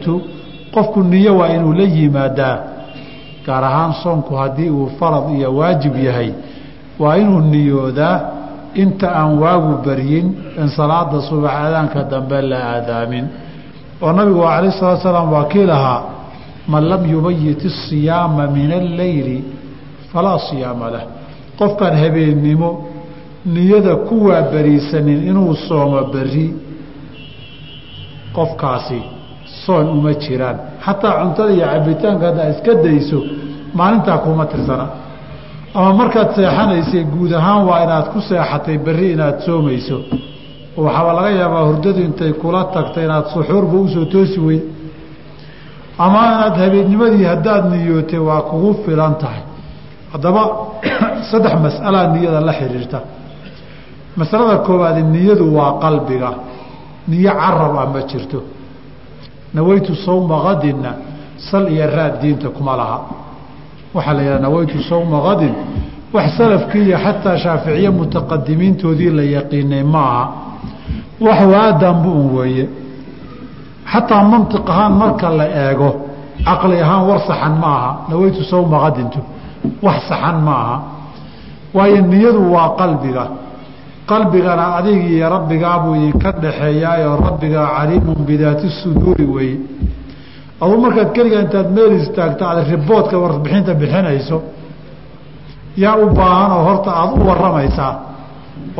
anniyatu qofku niyo waa inuu la yimaadaa. Gaar ahaan soonku haddii uu farad iyo waajib yahay waa inuu niyoodaa inta aan waagu baryin in salaada subax aadaanka dambe la aadaamin. Oo nabigu alayh salatu salaam waa kii lahaa man lam yubayit isiyaama min alleyli falaa siyaama lah. Qofkaan habeennimo niyada ku waabariisanin inuu soomo beri qofkaasi soon uma jiraan. Xataa cuntada iyo cabitaanka haddaa iska dayso maalintaa kuma tirsana. Ama markaad seexanaysay guud ahaan waa inaad ku seexatay berri inaad soomayso. Oo waxaaba laga yaabaa hurdadu intay kula tagtay inaad suxuurba u soo toosi weyd ama inaad habeennimadii haddaad niyootay waa kugu filan tahay. Haddaba saddex mas'alaa niyada la xidhiirta masalada koowaadi niyadu waa qalbiga. Niyo carab ah ma jirto nawaytu sawma kadinna sal iyo raad diinta kuma laha. Waxaa la yidhaha nawaytu sawma kadin wax salafkii iyo xataa shaaficiye mutaqadimiintoodii la yaqiinay ma aha wax waadanbu un weeye. Xataa mantiq ahaan marka la eego caqli ahaan war saxan ma aha. Nawaytu sawma kadintu wax saxan ma aha. Waayo niyadu waa qalbiga qalbigana adig iyo rabbigaabuu idinka dhaxeeyaayoo rabbigaa caliimun bidaati suduuri weeye aduu markaad keliga intaad meel istaagto aad riboodka warbixinta bixinayso yaa u baahanoo horta aada u waramaysaa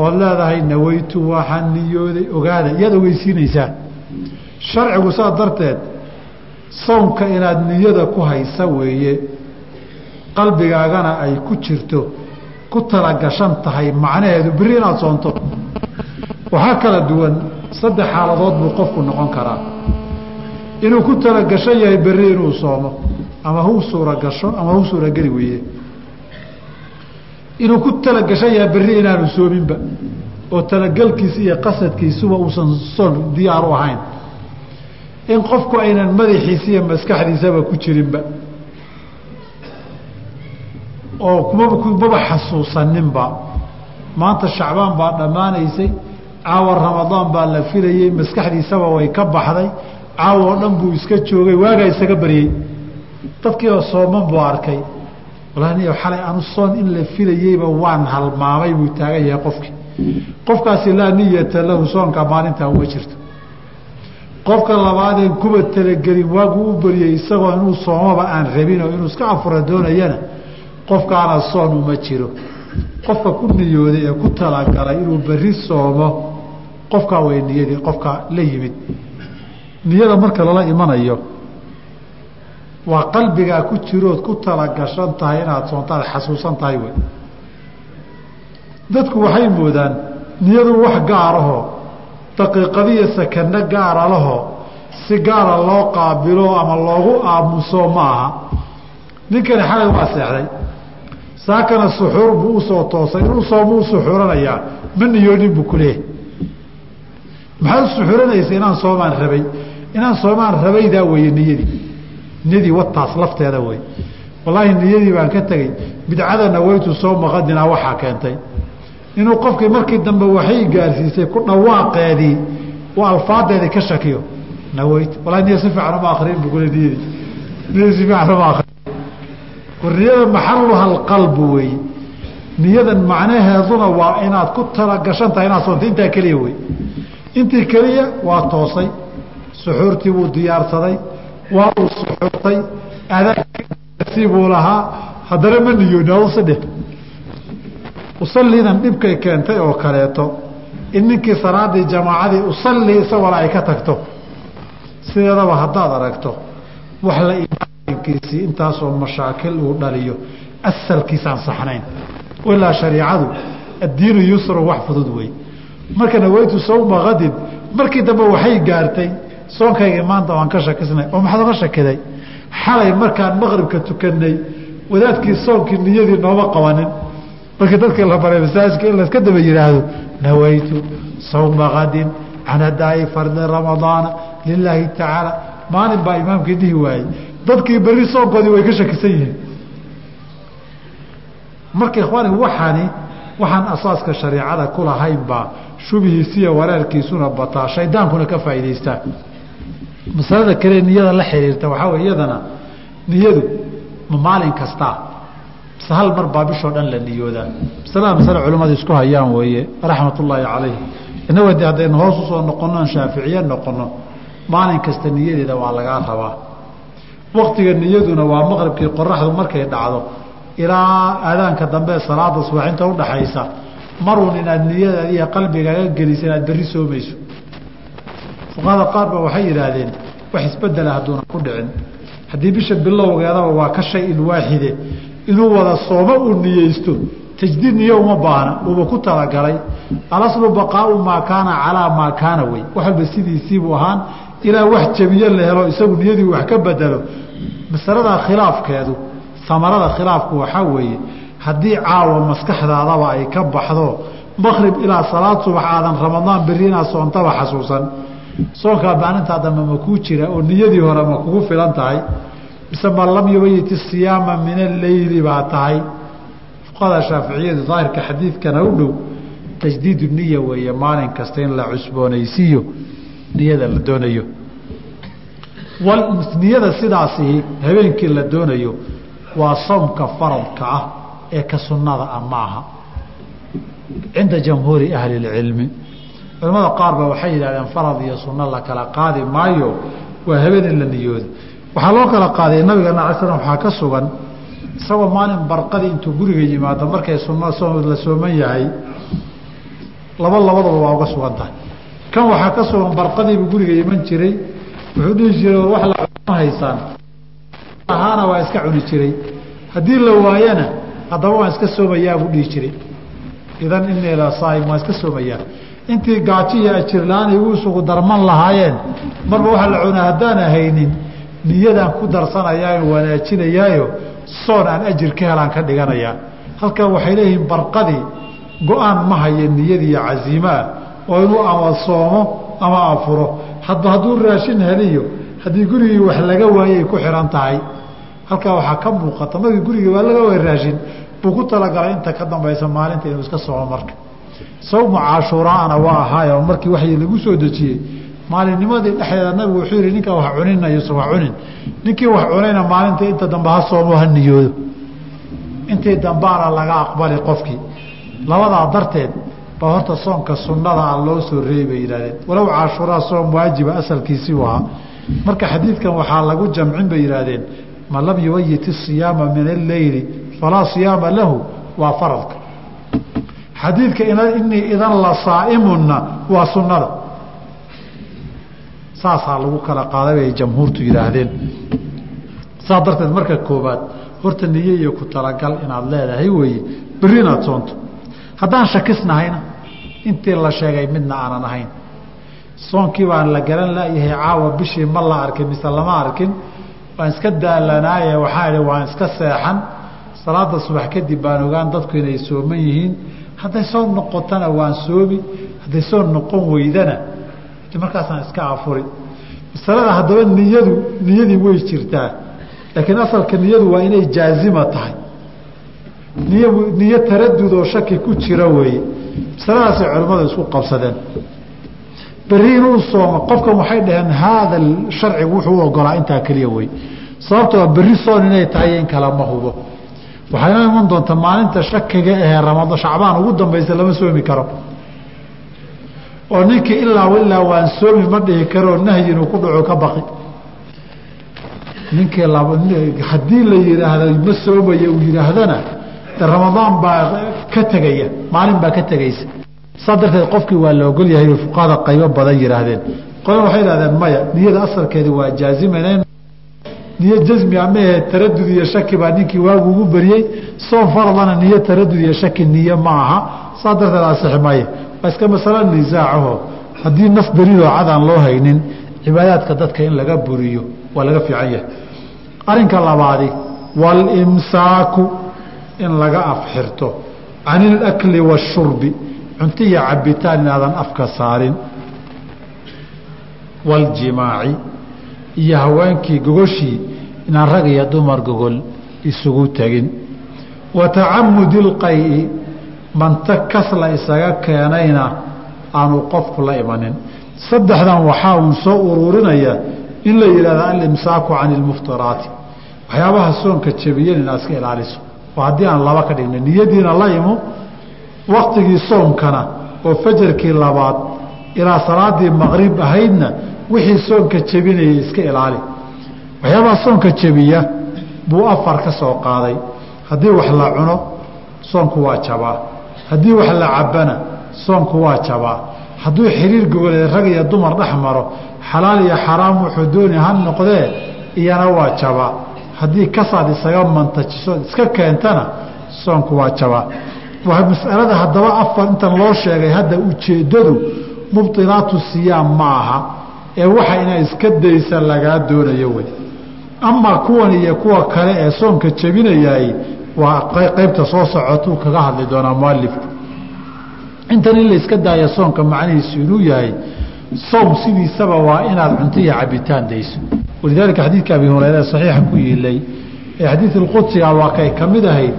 ood leedahay nawaytu waxaan niyooday ogaada yaad ogeysiinaysaa. Sharcigu saa darteed sownka inaad niyada ku haysa weeye qalbigaagana ay ku jirto ku talagashan tahay macnaheedu beri inaad soonto. Waxaa kala duwan saddex xaaladood buu qofku noqon karaa. Inuu ku talagashan yahay berri inuu soomo ama hu suuragasho ama hu suurageli weeye. Inuu ku talagashan yahay berri inaanu soominba oo talagelkiisa iyo qasadkiisuba uusan soon diyaar u ahayn. In qofku aynan madaxiisa iyo maskaxdiisaba ku jirinba oo kumaba xasuusaninba. Maanta shacbaan baa dhammaanaysay caawa ramadaan baa la filayey maskaxdiisaba way ka baxday caawa oo dhan buu iska joogay waagaa isaga baryey dadkiioo sooman buu arkay. Walahi xalay anu soon in la filayeyba waan halmaamay buu taagan yahay qofkii. Qofkaasi laa niyata lahu soonka maalintaa uma jirto. Qofka labaadeen kuba talagelin waagu u baryey isagoo inuu soomaba aan rabin oo inuu iska afura doonayana qofkaana soon uma jiro. Qofka ku niyooday ee ku talagalay inuu berri soomo qofkaa way niyadii qofka la yimid. Niyada marka lala imanayo waa qalbigaa ku jirood ku talagashan tahay inaad soontaad xasuusan tahay wey. Dadku waxay moodaan niyadu wax gaarahoo daqiiqadiyo sakano gaara lahoo si gaara loo qaabilo ama loogu aamuso ma aha. Ninkani xalay waa seexday saakana suxuur buu u soo toosay inuu soomu u suxuuranayaa ma niyoonin buu kuleeyahy maxaad u suxuuranaysa inaan soomaan rabay? Inaan soomaan rabaydaa weeye niyadii niyadii wataas lafteeda wey wallaahi niyadii baan ka tegey bidcada nawaytu sooma qadinaa waxaa keentay. Inuu qofkii markii dambe waxay gaarsiisay ku dhawaaqeedii uu alfaadeedii ka shakiyo nawayt wallahi niya si fiican uma akrin buu kule niyadii niyadii si fiican uma akrin war niyada maxaluha alqalbu weeye niyadan macnaheeduna waa inaad ku talagashan inaad soonta intaa keliya wey. Intii keliya waa toosay. Suxuurtii buu diyaarsaday. Waa uu suxuurtay. Adaansi buu lahaa. Haddana ma niyooni adusadhe usaliidan dhibkay keentay oo kaleeto. In ninkii salaadii jamaacadii usalli isagoona ay ka tagto. Sideedaba haddaad aragto. Wax la imaankiisii intaasoo mashaakil uu dhaliyo. Asalkiisaan saxnayn. Ilaa shariicadu addiinu yusru wax fudud wey. Marka nawaytu sawma kadin markii dambe waxay gaartay soonkaygii maanta waan ka shakisnay oo maxaad oga shakiday? Xalay markaan maqribka tukanay wadaadkii soonkii niyadii nooma qabanin. Markii dadkii la baray masaajidka in layska daba yidhaahdo nawaytu sawma kadin can adaa'i fardi ramadaana lilaahi tacaala maalin baa imaamkii dhihi waayey dadkii berri soonkoodii way ka shakisan yihiin. Marka ikhwaani waxaani waxaan asaaska shariicada kulahayn baa shubihiisiiyo wareerkiisuna bataa shaydaankuna ka faa'idaystaa masalada kale niyada la xiriirta waxaa wey iyadana niyadu ma maalin kastaa mise hal mar baa bishoo dhan la niyoodaa. Masalada masale culimmadu isku hayaan weeye raxmat ullaahi calayh innago de haddaynu hoos u soo noqonno aan shaaficiye noqono maalin kasta niyadeeda waa lagaa rabaa waktiga niyaduna waa maqribkii qoraxdu markay dhacdo. Ilaa aadaanka dambe salaada subax inta udhaxaysa maruun inaad niyada iyo qalbigaaga gelisa inaad berri soomayso. Fuqahada qaar ba waxay yidhaahdeen wax isbedela hadduuna ku dhicin. Haddii bisha bilowgeedaba waa ka shay in inuu wada soomo uu niyeysto tajdiid niyo uma baahna uuba ku talagalay. Alaslu baqaau maa kaana calaa maa kaana wey wax walba sidiisiibuu ahaan ilaa wax jabiye la helo isagu niyadii wax ka bedelo masalada khilaafkeedu samarada khilaafku waxaa weeye haddii caawa maskaxdaadaba ay ka baxdo maqrib ilaa salaad subax aadan ramadaan berri inaad soontaba xasuusan. Soonkaa maalintaa dambe ma kuu jira oo niyadii hore ma kugu filan tahay. Mise ma lam yubayit isiyaama min alleyli baa tahay. Fuqahada shaaficiyadu daahirka xadiidkana u dhow tajdiidu niya weeye maalin kasta in la cusboonaysiiyo niyada la doonayo. Niyada sidaasi habeenkii la doonayo waa soomka faradka ah ee ka sunnada ah maaha. Cinda jamhuuri ahli اlcilmi culamada qaar ba waxay yidhahdeen farad iyo sunno la kala qaadi maayo waa habeen la niyoodo waxaa loo kala qaaday nabigeena ala slam waxaa ka sugan isagoo maalin barqadii intuu guriga yimaado markay sunna la sooman yahay laba labadaba waa uga sugan tahay kan waxaa ka sugan barqadiibuu guriga iman jiray wuxuu dhihi jiray war wax lama haysaan. Ahaana waa iska cuni jiray. Haddii la waayana haddaba waan iska soomayaa buu dhihi jiray. Idan inii la waan iska soomayaa. Intii gaajo iyo ajirla-aan igu isugu darman lahaayeen marba waxaa la cunaa haddaan haynin niyadaan ku darsanayaayo wanaajinayaayo soon aan ajir ka helaan ka dhiganayaa halkan waxay leeyihiin barqadii go'aan ma haya niyadiiyo casiimaa oo inuu ama soomo ama afuro. Hadba hadduu raashin heliyo haddii gurigii wax laga waayay ku xihan tahay halkaa waxaa ka muuqata markii gurigii waa laga waay raashin buu ku talagalay inta ka dambaysa maalinta inuu iska soomo marka. Sawmu caashuuraana waa ahaayo markii waxii lagu soo dejiyey maalinnimadii dhexdeeda nabigu wuxuu yihi ninkaa wax cuninayuusan wax cunin. Ninkii wax cunayna maalinta inta dambe ha soomo ha niyoodo. Intii dambaana laga aqbali qofkii. Labadaa darteed baa horta soonka sunnada a loo soo reebi bay yidhahdeen walow caashuuraa soom waajiba asalkiisii ahaa marka xadiidkan waxaa lagu jamcin bay yidhaahdeen. Man lam yubayit isiyaama min alleyli falaa siyaama lahu waa faradka. Xadiidka inii idan la saaimunna waa sunnada. Saasaa lagu kala qaaday bay jamhuurtu yidhaahdeen. Saas darteed marka koobaad horta niye iyo ku talagal inaad leedahay weeye berri soonto haddaan shakisnahayna intii la sheegay? Midna aanan ahayn. Soonkii baan la garan layahay caawa bishii ma la arkin mise lama arkin. Waan iska daalanaaye waxaa idhi waan iska seexan. Salaada subax kadib baan ogaan dadku inay sooman yihiin. Hadday soo noqotana waan soomi hadday soo noqon weydana. Markaasaan iska afuri masalada haddaba niyadu niyadii way jirtaa. Laakiin asalka niyadu waa inay jaazima tahay. Niy niyo taradud oo shaki ku jira weeye masaladaasay culimmadu isku qabsadeen. Berri inuu soomo qofkan waxay dhaheen haada sharcigu wuxuu u ogolaa intaa keliya wey sababtoo berri soon inay tahay in kale ma hubo. Waxayna iman doonta maalinta shakiga ahee ramada shacbaan ugu dambaysa lama soomi karo. Oo ninkii ilaa ilaa waan soomi ma dhihi karoo nahyi inuu ku dhaco ka baqi. Ninkii haddii la yihaahdo ma soomaya uu yihaahdana ramadaan baa ka tegaya maalin baa ka tegaysa. Saa darteed qofkii waa la ogol yahay fuqahada qaybo badan yihaahdeen qolan waxay ihahdeen maya niyada asalkeedi waa jaaziman niyo jasmi amahe taradud iyo shaki baa ninkii waagu ugu beriyey soon faradana niyo taradud iyo shaki niyo ma aha. Saa darteed asixi maya waa iska masalo nisaacaho haddii nas daliiloo cadaan loo haynin cibaadaadka dadka in laga buriyo waa laga fiican yahay. Arinka labaadi walimsaaku in laga afxirto can ilakli waashurbi cunto iyo cabitaan inaadan afka saarin. Waljimaaci iyo haweenkii gogoshii inaan rag iyo dumar gogol isugu tegin. Wa tacamudi ilqayi manta kas la isaga keenayna aanu qofku la imanin. Saddexdan waxaa uu soo ururinaya in la yihahdo alimsaaku can ilmuftiraati waxyaabaha soonka jabiyan inaad iska ilaaliso oo haddii aan laba ka dhigna niyadiina la imo waktigii soomkana oo fajarkii labaad ilaa salaadii maqrib ahaydna wixii soonka jebinayay iska ilaali. Waxyaabaha soonka jebiya buu afar ka soo qaaday. Haddii wax la cuno soonku waa jabaa. Haddii wax la cabana soonku waa jabaa. Hadduu xiriir gogoleed rag iyo dumar dhex maro xalaal iyo xaraam wuxuu dooni ha noqdee iyana waa jabaa haddii kasaad isaga mantajiso iska keentana soonku waa jabaa masalada haddaba afar intan loo sheegay hadda ujeeddadu mubdilaatu siyaam ma aha ee waxa inaa iska daysa lagaa doonayo wey. Amaa kuwan iyo kuwa kale ee soonka jebinayaay waa qaybta soo socotuu kaga hadli doonaa mualifku intan in la daaya soonka macnihiisu inuu yahay soom sidiisaba waa inaad cunto iyo cabitaan dayso walidaalika xadiidka abi hureyre saxiixa ku yiilay ee xadiid اlqudsiga waa kay ka mid ahayd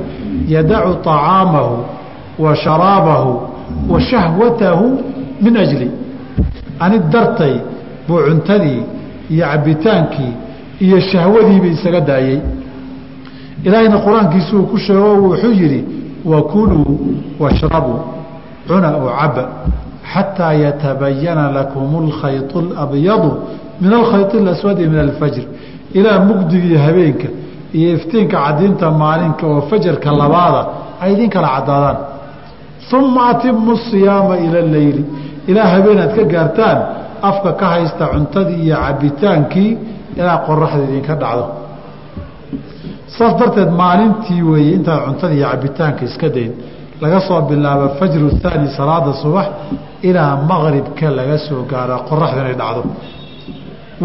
yadacu طacaamahu wa sharaabahu wa shahwatahu min ajli ani dartay buu cuntadii iyo cabitaankii iyo shahwadiiba isaga daayey ilaahayna qur'aankiisu uu ku sheego wuxuu yidhi wakuluu washrabuu cuna oo caba xataa yatabayana lakum اlkhayط اlabyadu min alkhayط اlaswadi min alfajr ilaa mugdigii habeenka iyo iftiinka cadiinta maalinka oo fajarka labaada ay idin kala cadaadaan uma atimu siyaama ila leyli ilaa habeenaad ka gaartaan afka ka haysta cuntadii iyo cabitaankii ilaa qoraxda idinka dhacdo saas darteed maalintii weeye intaad cuntada iyo cabitaanka iska dayn laga soo bilaabo fajru haani salaada subax ilaa maqribka laga soo gaaro qoraxdu inay dhacdo.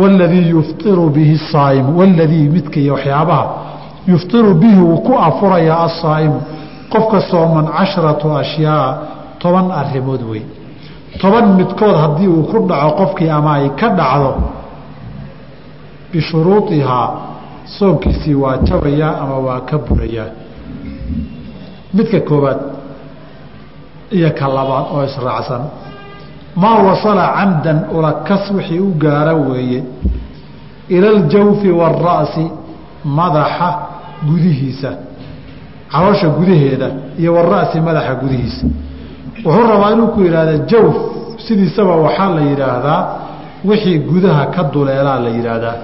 Waladii yuftiru bihi saaimu waladii midka iyo waxyaabaha yuftiru bihi uu ku afuraya asaa'imu qofka sooman cashratu ashyaa toban arimood wey toban midkood haddii uu ku dhaco qofkii ama ay ka dhacdo bishuruuihaa soonkiisii waa jabayaa ama waa ka burayaa midka koobaad iyo ka labaad oo israacsan. Maa wasala camdan ulakas wixii u gaara weeye. Ila aljawfi waara'si madaxa gudihiisa. Caloosha gudaheeda iyo wara'si madaxa gudihiisa. Wuxuu rabaa inuu ku yidhaahda jawf sidiisaba waxaa la yidhaahdaa wixii gudaha ka duleelaa la yidhaahdaa.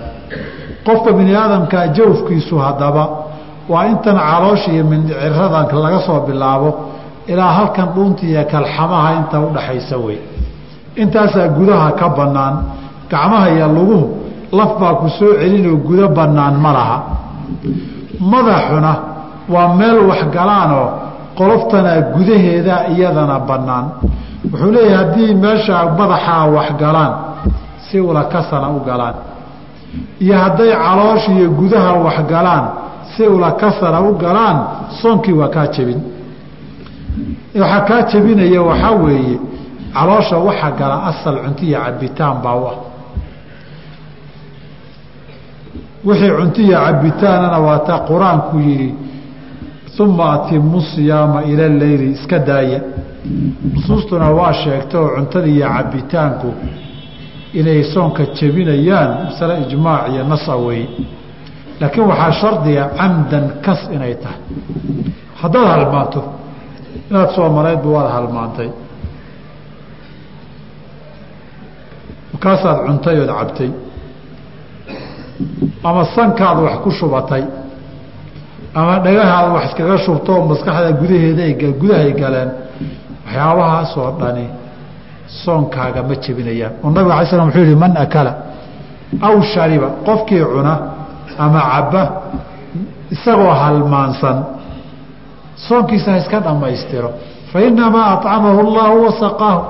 Qofka bini aadamkaa jawfkiisu haddaba waa intan caloosha iyo mindhiciradan laga soo bilaabo ilaa halkan dhuunta iyo kalxamaha inta udhaxaysa wey. Intaasaa gudaha ka bannaan gacmaha iyo luguhu laf baa ku soo celinoo gudo bannaan ma laha. Madaxuna waa meel waxgalaanoo qoloftanaa gudaheeda iyadana bannaan. Wuxuu leeyahay haddii meeshaa madaxaa waxgalaan si ulakasana u galaan. Iyo hadday caloosha iyo gudaha waxgalaan si ulakasana u galaan soonkii waa kaa jebin waxaa kaa jebinaya waxaa weeye caloosha waxa gala asal cunto iyo cabitaan baa u ah wixii cunto iyo cabitaanana waa taa qur'aanku yidhi uma atimu siyaama ila leyli iska daaya. Nusuustuna waa sheegta oo cuntada iyo cabitaanku inay soonka jebinayaan masale ijmaac iyo nasa weeye. Laakiin waxaa shardiga camdan kas inay tahay. Haddaad halmaanto inaad soomaleydba waad halmaantay. Markaasaad cuntay ood cabtay. Ama sankaad wax ku shubatay. Ama dhagahaad wax iskaga shubto oo maskaxda gudaheeda gudahay galeen. Waxyaabahaasoo dhani soonkaaga ma jebinayaan. Oo nabig alay slam wuxuu yihi man akala aw shariba qofkii cuna ama cabba isagoo halmaansan soonkiisa ha iska dhammaystiro. Fa inamaa acamahu allahu wasaqaahu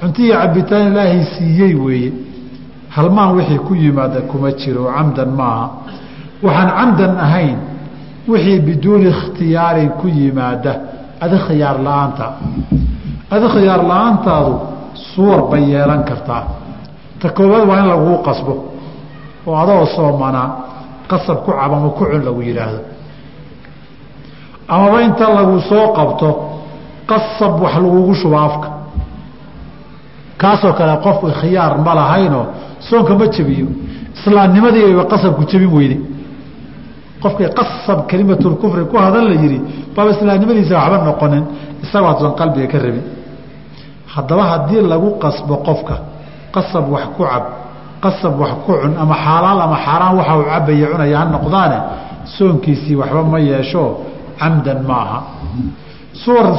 cuntiyi cabitaan ilaahay siiyey weeye. Halmaan wixii ku yimaada kuma jiro camdan maaha. Waxaan camdan ahayn wixii biduuni ikhtiyaarin ku yimaada. Adi khiyaar la'aanta. Adi la'aantaadu suwar bay yeelan kartaa. Ta koowaad waa in laguu qasbo. Oo adoo soomanaa qasab ku cab ama ku cun lagu yidhaahdo amaba inta lagu soo qabto qasab wax lagugu shubo afka. Kaasoo kale qofku khiyaar ma lahaynoo soonka ma jebiyo. Islaamnimadiiba qasabku jebin weyday. Qofkii qasab kelimatulkufri ku hadan la yihi baaba islaamnimadiisa waxba noqonin isagoo adsan qalbiga ka rabin. Haddaba haddii lagu qasbo qofka qasab wax ku cab qasab wax ku cun ama xaalaal ama xaaraan waxa uu cabaya cunaya ha noqdaane soonkiisii waxba ma yeesho camdan ma aha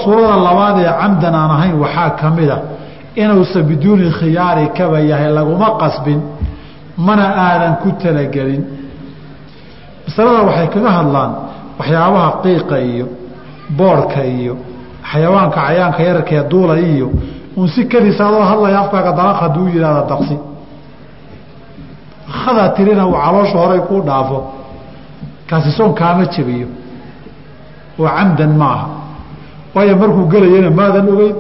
suurada labaad ee camdan aan ahayn waxaa ka mida inuusa biduuni khiyaari kaba yahay laguma qasbin mana aadan ku talagelin. Masalada waxay kaga hadlaan waxyaabaha qiiqa iyo boorhka iyo xayawaanka cayaanka yararkee duula iyo uun si kadiisa adoo hadlaya afkaaga dalaq hadduu yihahda daqsi. Hadaa tirina uu caloosha horay kuu dhaafo kaasi soon kaama jebiyo oo camdan ma aha waayo markuu gelayana maadan ogeyn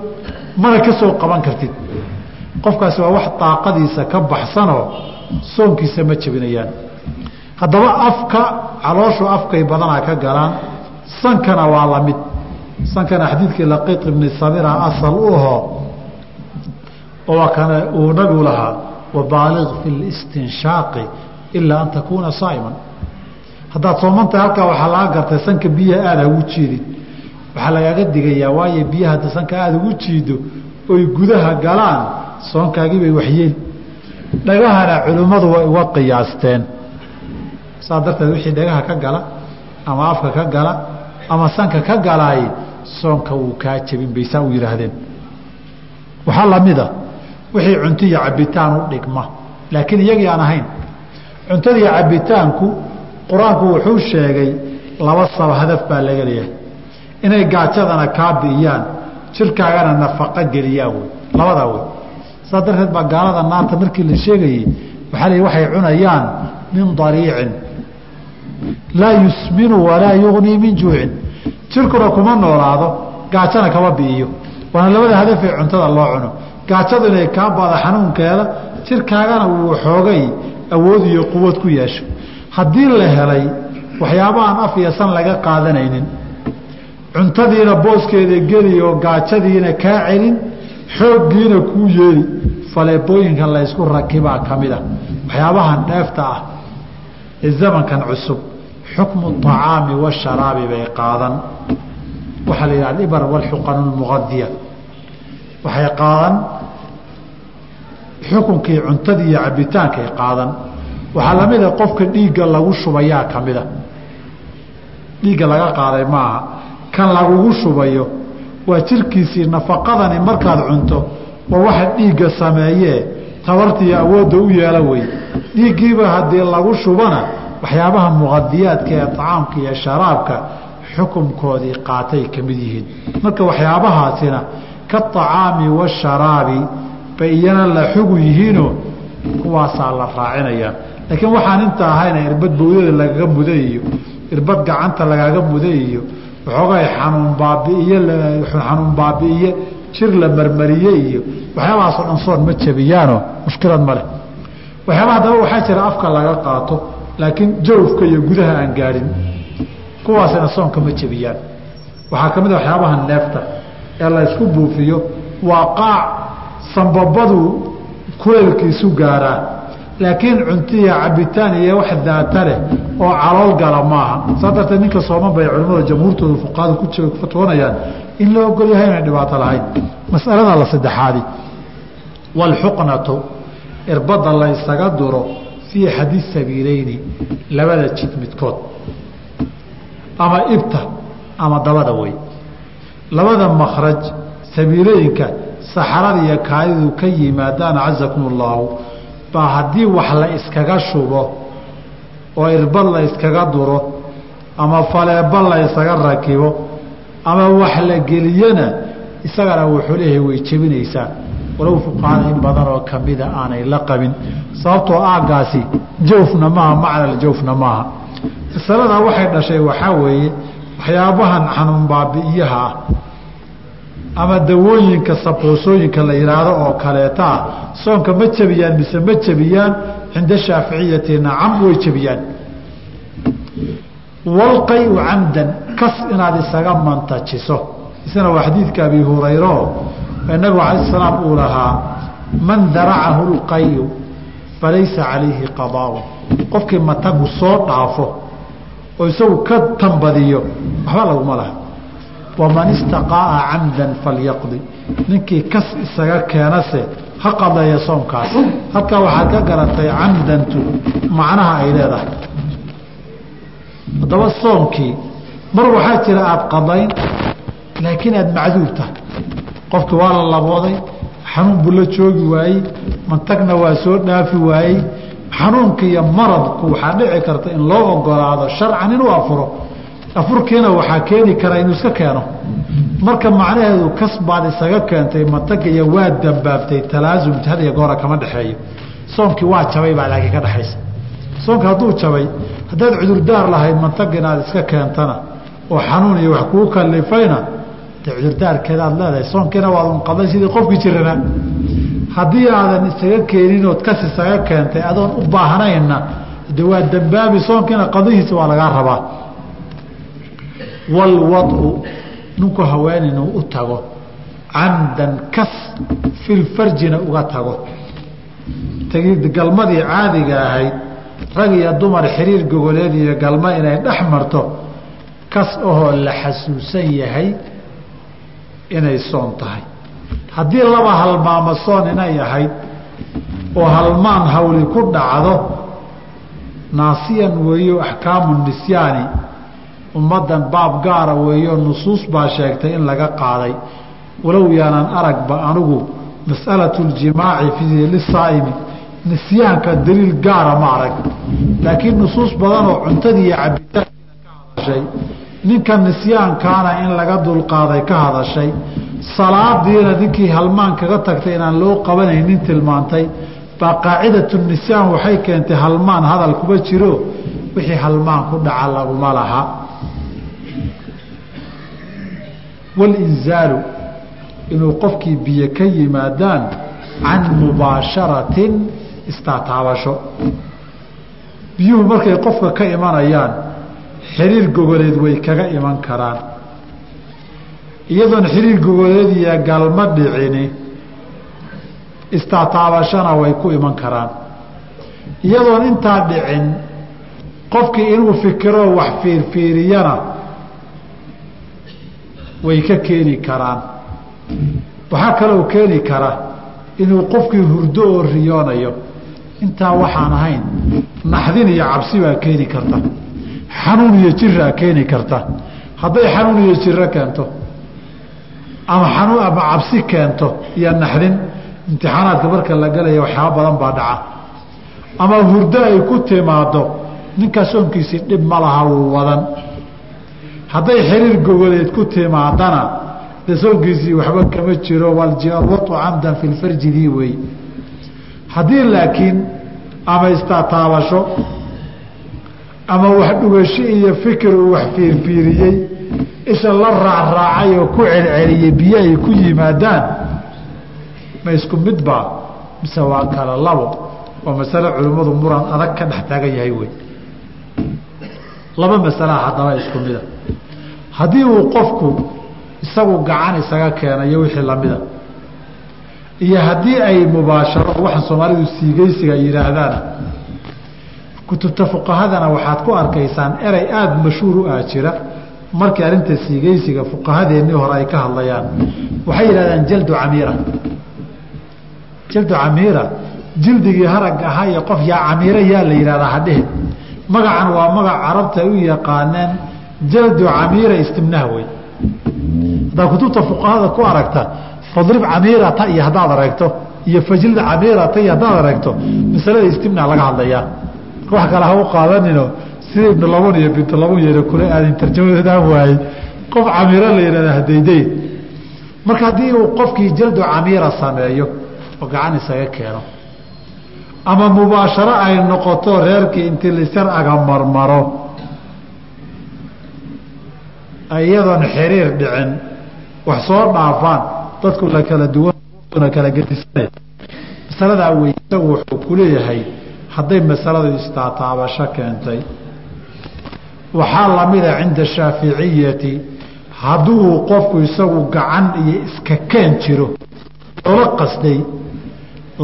mana ka soo qaban kartid. Qofkaasi waa wax daaqadiisa ka baxsanoo soonkiisa ma jebinayaan. Haddaba afka calooshu afkay badanaa ka galaan sankana waa la mid. Sankana xadiidkii laqiiq ibni samira asal u aho oo kana uu nabigu lahaa wabaaliq fi listinshaaqi ilaa an takuuna saa'iman haddaad soomantahay halkaa waxaa laga gartay sanka biyaha aada hagu jiidin waxaa lagaaga digayaa waayo biyaha hadda sanka aada ugu jiido oy gudaha galaan soonkaagii bay waxyeel dhagahana culimmadu way uga qiyaasteen. Saa darteed wixii dhagaha ka gala ama afka ka gala ama sanka ka galaay soonka wuu kaa jebin bay saa u yidhaahdeen. Waxaa lamida wixii cunto iyo cabitaan u dhigma. Laakiin iyagii aan ahayn cuntada iyo cabitaanku qur'aanku wuxuu sheegay laba saba hadaf baa laga leeyahay inay gaajadana kaa bi'iyaan jirkaagana nafaqo geliyaan wey labadaa wey saa darteed baa gaalada naarta markii la sheegayey waxaa la waxay cunayaan min dariicin. Laa yusminu walaa yugnii min juucin. Jirkuna kuma noolaado gaajana kama bi'iyo. Waana labada hadafee cuntada loo cuno. Gaajadu inay kaa bada xanuunkeeda jirkaagana uu xoogay awood iyo quwad ku yeesho haddii la helay waxyaabahaan af iyo san laga qaadanaynin. Cuntadiina booskeeda geli oo gaajadiina kaa celin xooggiina kuu yeeli. Faleebooyinkan laysku rakibaa ka mid a. Waxyaabahan dheefta ah zamankan cusub. Xukmu acaami washaraabi bay qaadan. Waxaa la yidhaha ibar walxuqanu lmuqadiya waxay qaadan. Xukunkii cuntadii iyo cabitaankay qaadan waxaa lamida qofka dhiigga lagu shubayaa ka mida dhiigga laga qaaday maaha kan lagugu shubayo waa jirkiisii nafaqadani markaad cunto waa waxa dhiigga sameeyee tabartiiyo awoodda u yeela wey dhiiggiiba haddii lagu shubana waxyaabaha muqadiyaadka ee acaamka iyo sharaabka xukunkoodii qaatay ka mid yihiin. Marka waxyaabahaasina ka acaami washaraabi bay iyana la xugu yihiinoo kuwaasaa la raacinayaa laakiin waxaan inta ahayna irbad bawdada lagaga muday iyo irbad gacanta lagaaga muday iyo xanuun baabiiye xanuun baabi'iye jir la marmariye iyo waxyaabahaasoo dhan soon ma jabiyaano. Mushkilad ma leh. Waxyaabaa haddaba waxaa jira afka laga qaato laakiin jawfka iyo gudaha aan gaadhin kuwaasina soonka ma jebiyaan waxaa ka mid a waxyaabaha neefta ee la ysku buufiyo waa qaac sambabadu kuleelkiisu gaaraa laakiin cuntiya cabitaan iyo wax daata oo calool gala maaha. Saa darteed ninka sooman bay culimmada jamhuurtooda fuqahada ku fatwoonayaan in la ogol yahay inay dhibaato lahayn masalada la saddexaadi. Walxuqnatu irbadda la duro fii xadi sabiileyni labada jid midkood. Ama ibta ama dabada wey labada makraj sabiilooyinka saxarada iyo kaadidu ka yimaadaan cazakum allaahu baa haddii wax la iskaga shubo oo irbad la iskaga duro ama faleeba la ysaga rakibo ama wax la geliyana isagana wuxuu leeyahay way jebinaysaa. Walow fuqahada in badan oo kamida aanay la qabin sababtoo aagaasi jawfna maaha macnal jawfna maaha. Masaladaa waxay dhashay waxaa weeye waxyaabahan xanuun baabi'iyaha ah ama dawooyinka sabquusooyinka la yidhaahdo oo kaleeta ah soonka ma jebiyaan mise ma jebiyaan cinda shaaficiyati nacam way jebiyaan walqayu camdan kas inaad isaga mantajiso. Isna waa xadiidka abi hurayro ee nabigu salaam uu lahaa man daracahu lqayu falaysa calayhi qadaaun qofkii matagu soo dhaafo oo isagu ka tambadiyo waxba laguma laha waman istaqaa'a camdan falyaqdi ninkii kas isaga keenase ha qadeeya soomkaas halkaa waxaad ka garatay camdantu macnaha ay leedahay haddaba soomkii mar waxaa jira aada qadayn laakiin aada macduur tahay qofkii waa la labooday xanuun buu la joogi waayey mantagna waa soo dhaafi waayey xanuunka iyo maradku waxaa dhici karta in loo ogolaado sharcan inuu afuro afurkiina waxaa keeni kara inuu iska keeno. Marka macnaheedu kas baad isaga keentay mantaga iyo waa dambaaftay talaasum had iyo goora kama dhexeeyo. Soomkii waa jabay baa laakiin ka dhexaysa. Soomka hadduu jabay haddaad cudurdaar lahayd mantaga inaad iska keentana oo xanuun iyo wax kuu kalifayna de cudurdaarkeeda leedahay. Soonkiina waad unqaday sidii qofkii jirana. Haddii aadan isaga keenin ood kas isaga keentay adoon u baahnayna de waa dambaabi. Soonkiina qadihiisa waa lagaa rabaa walwadu ninku haween inuu u tago camdan kas filfarjina uga tago tagid galmadii caadiga ahayd rag iyo dumar xiriir gogoleed iyo galma inay dhex marto kas ahoo la xasuusan yahay inay soon tahay haddii laba halmaamo soon inay ahayd oo halmaan hawli ku dhacdo naasiyan weeyo axkaamu nisyaani ummaddan baab gaara weeyo nusuus baa sheegtay in laga qaaday. Walow yaanan aragba anigu mas'alatu ljimaaci lisaa'imi nisyaanka daliil gaara ma arag. Laakiin nusuus badan oo cuntadii iyo cabitaankiina ka hadashay ninka nisyaankaana in laga dulqaaday ka hadashay. Salaadiina ninkii halmaan kaga tagtay inaan loo qabanaynin tilmaantay baa qaacidatu nisyaan waxay keentay halmaan hadal kuma jiro wixii halmaan ku dhaca laguma laha walinzaalu inuu qofkii biyo ka yimaadaan can mubaasharatin istaataabasho biyuhu markay qofka ka imanayaan xiriir gogoleed way kaga iman karaan iyadoon xiriir gogoleed iyo galma dhicini istaataabashana way ku iman karaan iyadoon intaa dhicin qofkii inuu fikiroo wax fiirfiiriyana way ka keeni karaan. Waxaa kaloo keeni kara inuu qofkii hurdo oo riyoonayo. Intaa waxaan ahayn naxdin iyo cabsi baa keeni karta. Xanuun iyo jiraa keeni karta. Hadday xanuun iyo jiro keento ama xanuun ama cabsi keento iyo naxdin imtixaanaadka marka la galaya waxyaaba badan baa dhaca. Ama hurdo ay ku timaado ninkaa soonkiisii dhib ma laha wuu wadan hadday xiriir gogoleed ku timaadana de waxba kama jiro waljawatu camdan fi lfarjidii wey haddii laakiin ama istaataabasho ama wax dhugasho iyo fikir uu wax fiirfiiriyey isha la raacraacay oo ku celceliyey biyo ay ku yimaadaan ma isku midbaa mise waa kala labo waa masale culimmadu muran adag ka dhex taagan yahay wey laba masalaha haddaba isku mida haddii uu qofku isagu gacan isaga keenayo wixii lamida iyo haddii ay mubaasharo waxaan soomaalidu siigeysiga yidhaahdaana kutubta fuqahadana waxaad ku arkaysaan erey aada mashhuur u ah jira markii arrinta siigeysiga fuqahadeennii hore ay ka hadlayaan. Waxay yidhahdaan jaldu camiira. Jaldu camiira jildigii harag ahaa iyo qof yaa camiira yaa la yidhahdaa hadhehe magacan waa magac carabta ay u yaqaaneen jaldu camiira istimnaah wey haddaad kutubta fuqahada ku aragta fadrib camiirata iyo haddaad aragto iyo fajlid camiirata iyo haddaad aragto masalada istimnaa laga hadlayaa. Wax kale ha u qaadanino sida ibnu labun iyo bintu labun yeera kula aadin tarjamadan waayey qof camiiro la yidhahda hadayday marka haddii uu qofkii jaldu camiira sameeyo oo gacan isaga keeno ama mubaasharo ay noqoto reerkii intii laysar aga marmaro iyadoon xiriir dhicin wax soo dhaafaan dadku la kala duwan kala gedisan masaladaa wey isagu wuxuu ku leeyahay hadday masaladu istaataabasho keentay. Waxaa lamida cinda shaaficiyati hadduu qofku isagu gacan iyo iska keen jiro oola qasday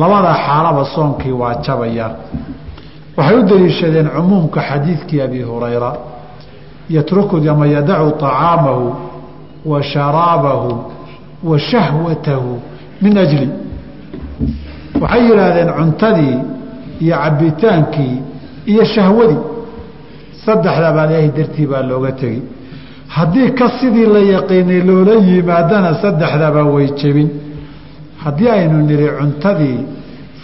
labada xaalaba soonkii waa jabayaan waxay u daliishadeen cumuumka xadiidkii abi hurayra yatruku ama yadacu طacaamahu wa sharaabahu wa shahwatahu min ajli. Waxay yidhaahdeen cuntadii iyo cabbitaankii iyo shahwadii. Saddexdabaa ilaahay dartii baa looga tegi haddii ka sidii la yaqiinay loola yimaadana saddexdaba way jebin. Haddii aynu nidhi cuntadii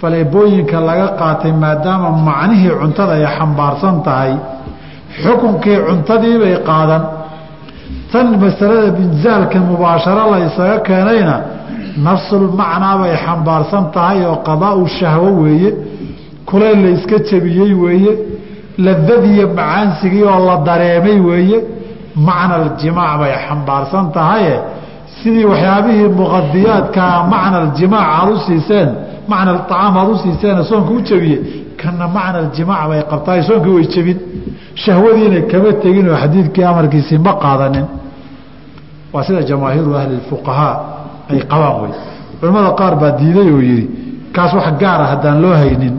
faleebooyinka laga qaatay maadaama macnihii cuntada ay xambaarsan tahay xukunkii cuntadiibay qaadan. Tan masalada binzaalka mubaasharo la isaga keenayna nafsulmacnaa bay xambaarsan tahay oo qadaau shahwo weeye kulayl la iska jebiyey weeye ladadiiyo macaansigii oo la dareemay weeye macna aljimaac bay xambaarsan tahaye. Sidii waxyaabihii muqadiyaadkaa macna aljimaac aad u siiseen macna acaam aad u siiseen soonka u jebiyey kana macna aljimaac bay qabtaay soonkii way jebin shahwadiina kama tegin oo xadiidkii amarkiisii ma qaadanin. Waa sida jamaahiiru ahli fuqahaa ay qabaan wey. Culimmada qaar baa diiday oo yidhi kaas wax gaara haddaan loo haynin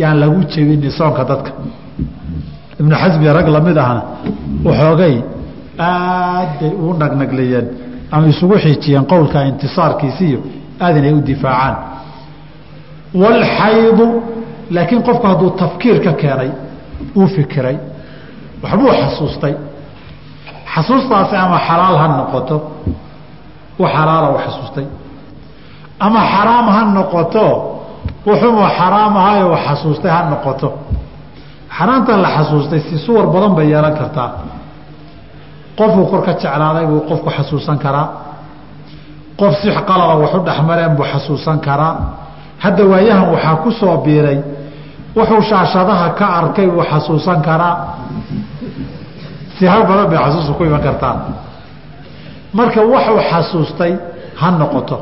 yaan lagu jebini soonka dadka. Ibnu xasbi rag la mid ahna waxoogay aad bay ugu nagnaglayeen ama isugu xiijiyeen qowlka intisaarkiisiiyo aad inay u difaacaan. Walxaydu laakiin qofku hadduu tafkiir keenay uu fikiray waxbuu xasuustay. Xasuustaasi ama xalaal ha noqoto wax xalaala u xasuustay. Ama xaraam ha noqoto wuxuu xaraam ahayo xasuustay ha noqoto. Xaraamtan la xasuustay si suwar badan bay yeelan kartaa. Qofuu kor jeclaaday buu qofku xasuusan karaa. Qof si qalada waxu dhexmareen buu xasuusan karaa. Hadda waayahan waxaa ku soo biiray wuxuu shaashadaha ka arkay buu xasuusan karaa. Siyaabo badan bay xasuusta ku iman kartaa marka waxuu xasuustay ha noqoto.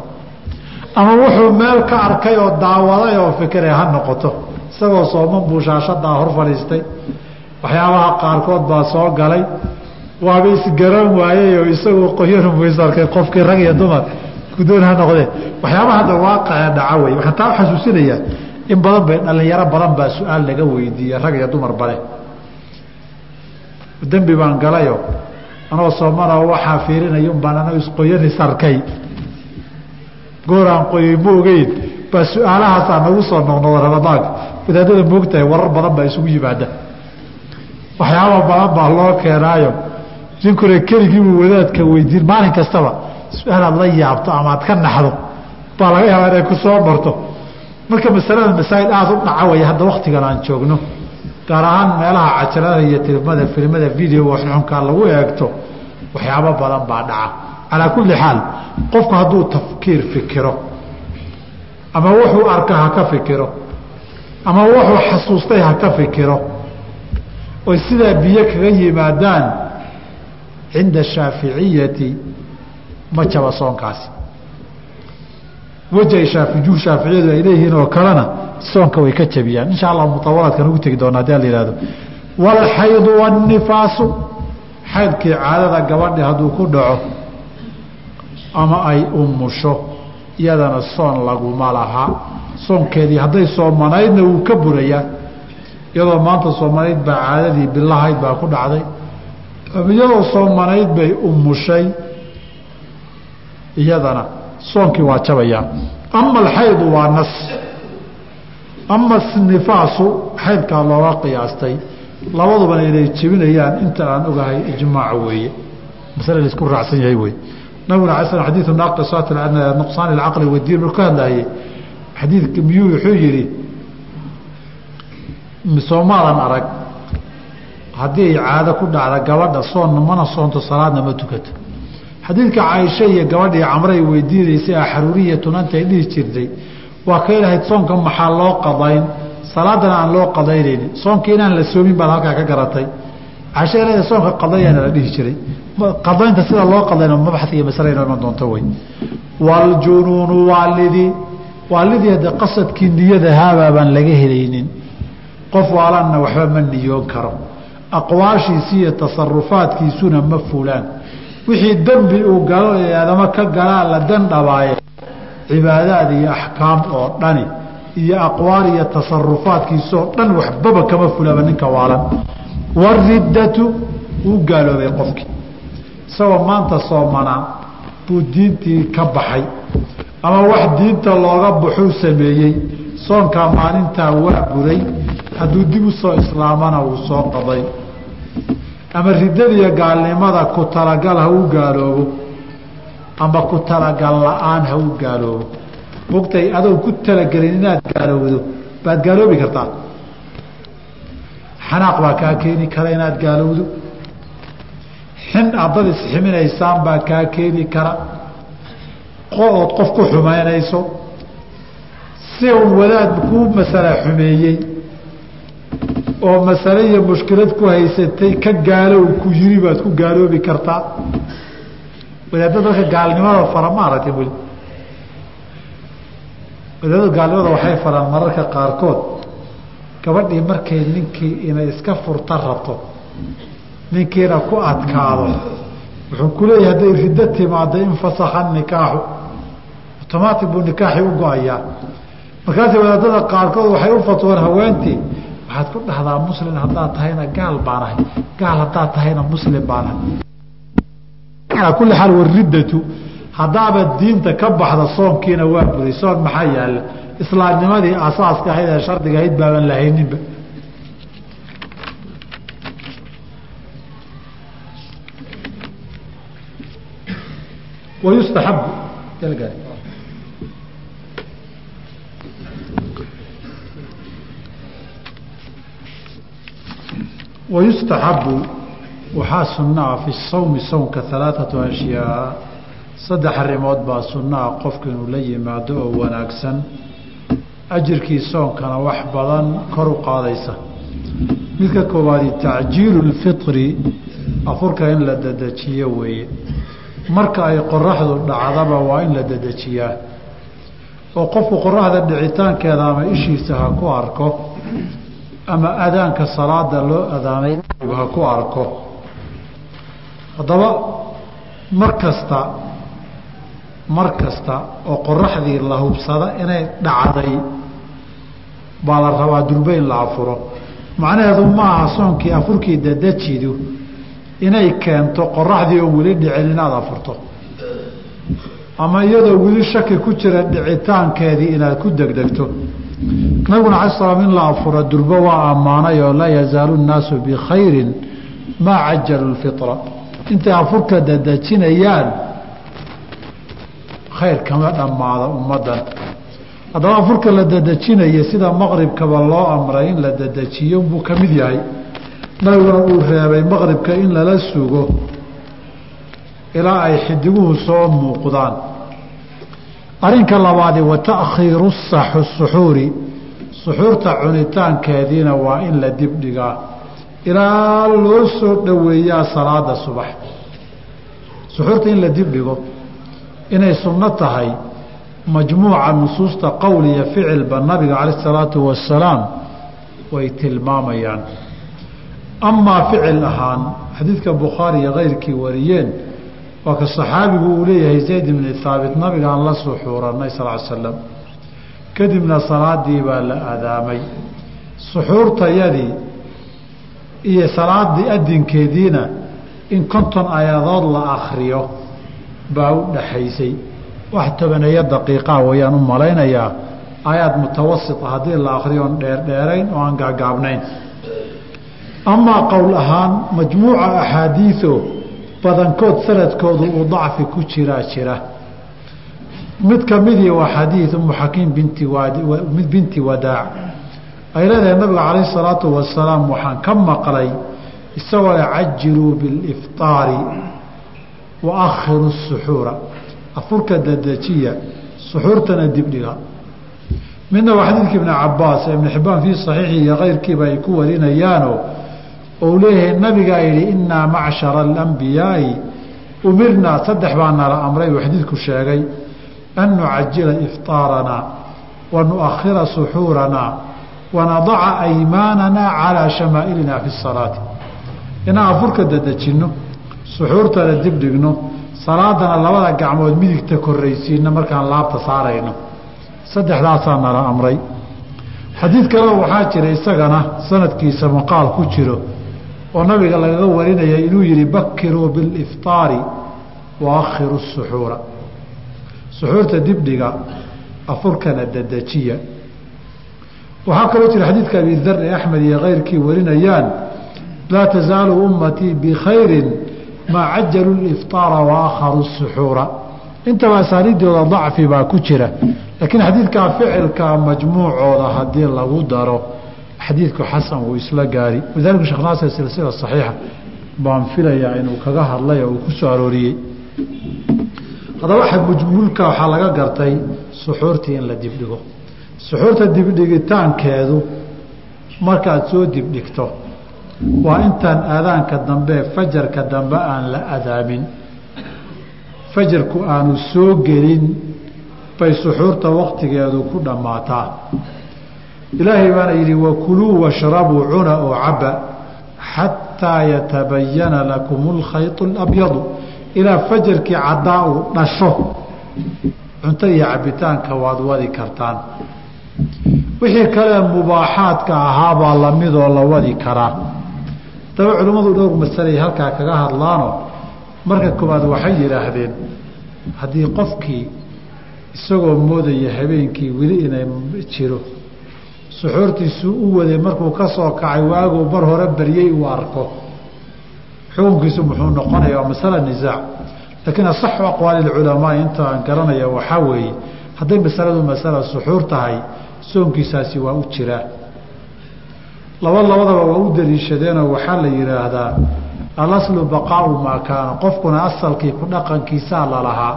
Ama wuxuu meel ka arkay oo daawaday oo fikiray ha noqoto. Isagoo sooman buu shaashadaa hor fadhiistay. Waxyaabaha qaarkood baa soo galay. Waaba isgaran waayey oo isagoo qoyanu buis arkay qofkii rag iyo dumar. Gudoon ha noqdee waxyaabaha hadda waaqicee dhaca wey waxaan taa xasuusinayaa in badan bay dhallinyaro badan baa su'aal laga weydiiyey rag iyo dumar bale dembi baan galayo anoo soomana waxaa fiirinaya un baan anoo isqoyanis arkay gooraan qoyay ma ogeyn baa su'aalahaasaa nagu soo noqnoqda ramadaanka wadaadada moogtahay warar badan baa isugu yimaada. Waxyaaba badan baa loo keenaayo ninkuna keligiibuu wadaadka weydiin maalin kastaba su'aalaad la yaabto ama aad ka naxdo baa laga yaabaa inay ku soo marto marka masalada masaa'il aada u dhaca waya hadda waktigan aan joogno gaar ahaan meelaha cajalada iyo tilmada filmada videoga xunxunkaa lagu eegto waxyaabo badan baa dhaca. Calaa kulli xaal qofku hadduu tafkiir fikiro ama wuxuu arka ha ka fikiro ama wuxuu xasuustay ha ka fikiro oy sidaa biyo kaga yimaadaan cinda shaaficiyati ma jaba soonkaasi wejay shaafiyu shaaficiyadu ay leeyihiin oo kalena soonka way ka jabiyaan insha allah mutawalaadkan ugu tegi doona haddii la yihahdo waalxaydu waannifaasu xaydkii caadada gabadhi hadduu ku dhaco ama ay umusho iyadana soon laguma laha soonkeedii hadday soomanaydna wuu ka burayaa iyadoo maanta soomanayd baa caadadii bilahayd baa ku dhacday. Iyadoo soomanayd bay umushay iyadana soonkii waa jabayaa ama alxaydu waa nas. Ama nifaasu xaydkaa looga qiyaastay. Labadubana inay jebinayaan inta aan ogahay ijmaac weeye. Masale la isku raacsan yahay wey nabiguna ala sl xadiiu naaqisat nuqsaan ilcaqli wadiin marku ka hadlaayey xadiidka miyuu wuxuu yidhi soomaadan arag haddii caado ku dhacda gabadha soonna mana soonto salaadna ma tukato xadiidka caaisha iyo gabadhii camray weydiinaysay axruuriyatun antay dhihi jirtay waa ka ilahayd soonka maxaa loo qadayn? Salaadana aan loo qadaynaynin soonka inaan la soomin baad halkaa ka garatay. Caaisha ilaa soonka qadayaana la dhihi jiray. Qadaynta sida loo qadayno mabxad iyo masale inoo iman doonto wey waaljunuunu waalidii waalidii hadde qasadkii niyadahaabaa baan laga helaynin. Qof waalanna waxba ma niyoon karo. Aqwaashiisi iyo tasarufaadkiisuna ma fulaan wixii dembi uu galo ee aadamo ka galaa la dandhabaaye cibaadaad iyo axkaam oo dhani iyo aqwaal iyo tasarufaadkiisoo dhan waxbaba kama fulaba ninka waalan. Wariddatu wuu gaaloobay qofkii isagoo maanta soomanaa buu diintii ka baxay. Ama wax diinta looga baxuu sameeyey soonkaa maalintaa waa buray hadduu dib u soo islaamana wuu soo qaday ama riddadiiyo gaalnimada ku talagal ha u gaaloobo ama ku talagal la'aan ha u gaaloobo. Mogtay adoo ku talagelin inaad gaalowdo baad gaaloobi kartaa. Xanaaq baa kaa keeni kara inaad gaalowdo xin aad dad isximinaysaan baa kaa keeni kara. Ood qof ku xumaynayso. Si un wadaad kuu masala xumeeyey oo masale iyo mushkilad ku haysatay ka gaalow ku yiri baad ku gaaloobi kartaa. Wadaadda dadka gaalnimada fara ma aragtay weli gaalnimada waxay faraan mararka qaarkood. Gabadhii markay ninkii inay iska furta rabto ninkiina ku adkaado wuxuu ku leeyahay hadday riddo timaado infasakha nikaaxu otomaatic buu nikaaxii u go'ayaa. Markaasi wadaadada qaarkood waxay u fatwoon haweentii waxaad ku dhahdaa muslim haddaad tahayna gaal baanahay gaal haddaad tahayna muslim baanahay alaa kulli xaal wariddatu haddaaba diinta ka baxda soonkiina waa buday soon maxaa yaalla? Islaamnimadii asaaska ahayd ee shardiga ahayd baaban lahayninba wayustaxabu wayustaxabu waxaa sunaa fi sawmi sownka alaaatu ashyaa saddex arrimood baa sunnaha qofka inuu la yimaado oo wanaagsan ajirkii soonkana wax badan kor u qaadaysa midka koowaadi tacjiilu lfitri afurka in la dedejiyo weeye marka ay qoraxdu dhacdaba waa in la dedejiyaa oo qofku qoraxda dhicitaankeeda ama ishiisa ha ku arko ama adaanka salaada loo adaamay ha ku arko. Haddaba mar kasta mar kasta oo qoraxdii la hubsada inay dhacday baa la rabaa durbe in la afuro. Macnaheedu maaha soonkii afurkii dedejidu inay keento qoraxdii oo weli dhicin inaad afurto. Ama iyadoo weli shaki ku jira dhicitaankeedii inaad ku degdegto nabiguna ala slam in la afuro durbo waa ammaanay oo laa yazaalu nnaasu bikhayrin maa cajalu lfitra intay afurka dadejinayaan khayr kama dhammaada ummaddan. Haddaba afurka la dadejinaya sida maqribkaba loo amray in la dadejiyo buu ka mid yahay. Nabiguna uu reebay maqribka in lala sugo ilaa ay xidiguhu soo muuqdaan arrinka labaadi wa taakhiiru suxuuri suxuurta cunitaankeediina waa in la dibdhigaa ilaa loo soo dhoweeyaa salaada subax. Suxuurta in la dibdhigo inay sunno tahay majmuuca nusuusta qowl iyo ficilba nabiga calayh isalaatu wasalaam way tilmaamayaan. Amaa ficil ahaan xadiidka bukhaari iyo keyrkii wariyeen waa ka saxaabigu uu leeyahay zayd ibni haabit nabigaan la suxuuranay sal slam kadibna salaadii baa la adaamay. Suxuurtayadii iyo salaadii adinkeediina in konton aayadood la akriyo baa u dhaxaysay. Wax tobaneeyo daqiiqaa wayaan u malaynayaa aayaad mutawasita haddii la akriyo on dheerdheerayn oo aan gaagaabnayn amaa qowl ahaan majmuuca axaadiido badankood sanadkoodu uu dacfi ku jiraa jira. Mid ka midii waa xadiid umu xakiim binti wadaac. Ay leedahay nabiga calayh salaatu wasalaam waxaan ka maqlay isagoo le cajiluu bilifطaari wa akhiru suxuura. Afurka dadejiya suxuurtana dibdhiga. Midna waa xadiidka ibni cabaas ee ibni xibaan fii saxiixi iyo keyrkiiba ay ku warinayaano ou leeyahay nabigaa yidhi inaa macshara alambiyaai umirnaa saddex baa nala amray uu xadiidku sheegay. An nucajila ifطaaranaa wa nuakhira suxuuranaa wanadaca aymaananaa calaa shamaa'ilina fi salaati inaan afurka dadejinno suxuurtana dibdhigno salaadana labada gacmood midigta korraysiino markaan laabta saarayno. Saddexdaasaa nala amray. Xadiid kaleo waxaa jira isagana sanadkiisa maqaal ku jiro oo nabiga lagaga warinaya inuu yihi bakiruu bilifطaari wa akhiru suxuura. Suxuurta dibdhiga afurkana dedejiya waxaa kaloo jira xadiidka abi dar ee axmed iyo keyrkii warinayaan laa tasaalu ummatii bikhayri maa cajalu lifطaara wa akharu suxuura. Intaba asaaniidooda dacfi baa ku jira laakiin xadiidkaa ficilka majmuucooda haddii lagu daro xadiidku xasan wuu isla gaari. Walidalika sheekh naasir silsila saxiixa baan filayaa inuu kaga hadlay oo uu ku soo arooriyey. Haddaba mujmulka waxaa laga gartay suxuurtii in la dibdhigo. Suxuurta dibdhigitaankeedu markaad soo dibdhigto waa intaan aadaanka dambe fajarka dambe aan la adaamin fajarku aanu soo gelin bay suxuurta waktigeedu ku dhammaataa ilaahay baana yidhi wakuluu washrabuu cuna oo caba xataa yatabayana lakum lkhayط اlabyadu ilaa fajarkii caddaa uu dhasho cunto iyo cabitaanka waad wadi kartaan. Wixii kale mubaaxaadka ahaabaa lamidoo la wadi karaa. Daba culimmadu dhowr masalay halkaa kaga hadlaano marka koowaad waxay yidhaahdeen haddii qofkii isagoo moodaya habeenkii weli inay jiro suxuurtiisuu u waday markuu ka soo kacay waaguu mar hore baryey uu arko. Xukunkiisu muxuu noqonaya waa masala nisaac laakiin asaxu aqwaali culamaa inta aan garanaya waxaa weeye hadday masaladu masala suxuur tahay soonkiisaasi waa u jiraa laba labadaba waa u daliishadeenoo waxaa la yidhaahdaa alaslu baqaau maa kaana qofkuna asalkii ku dhaqankiisaa lalahaa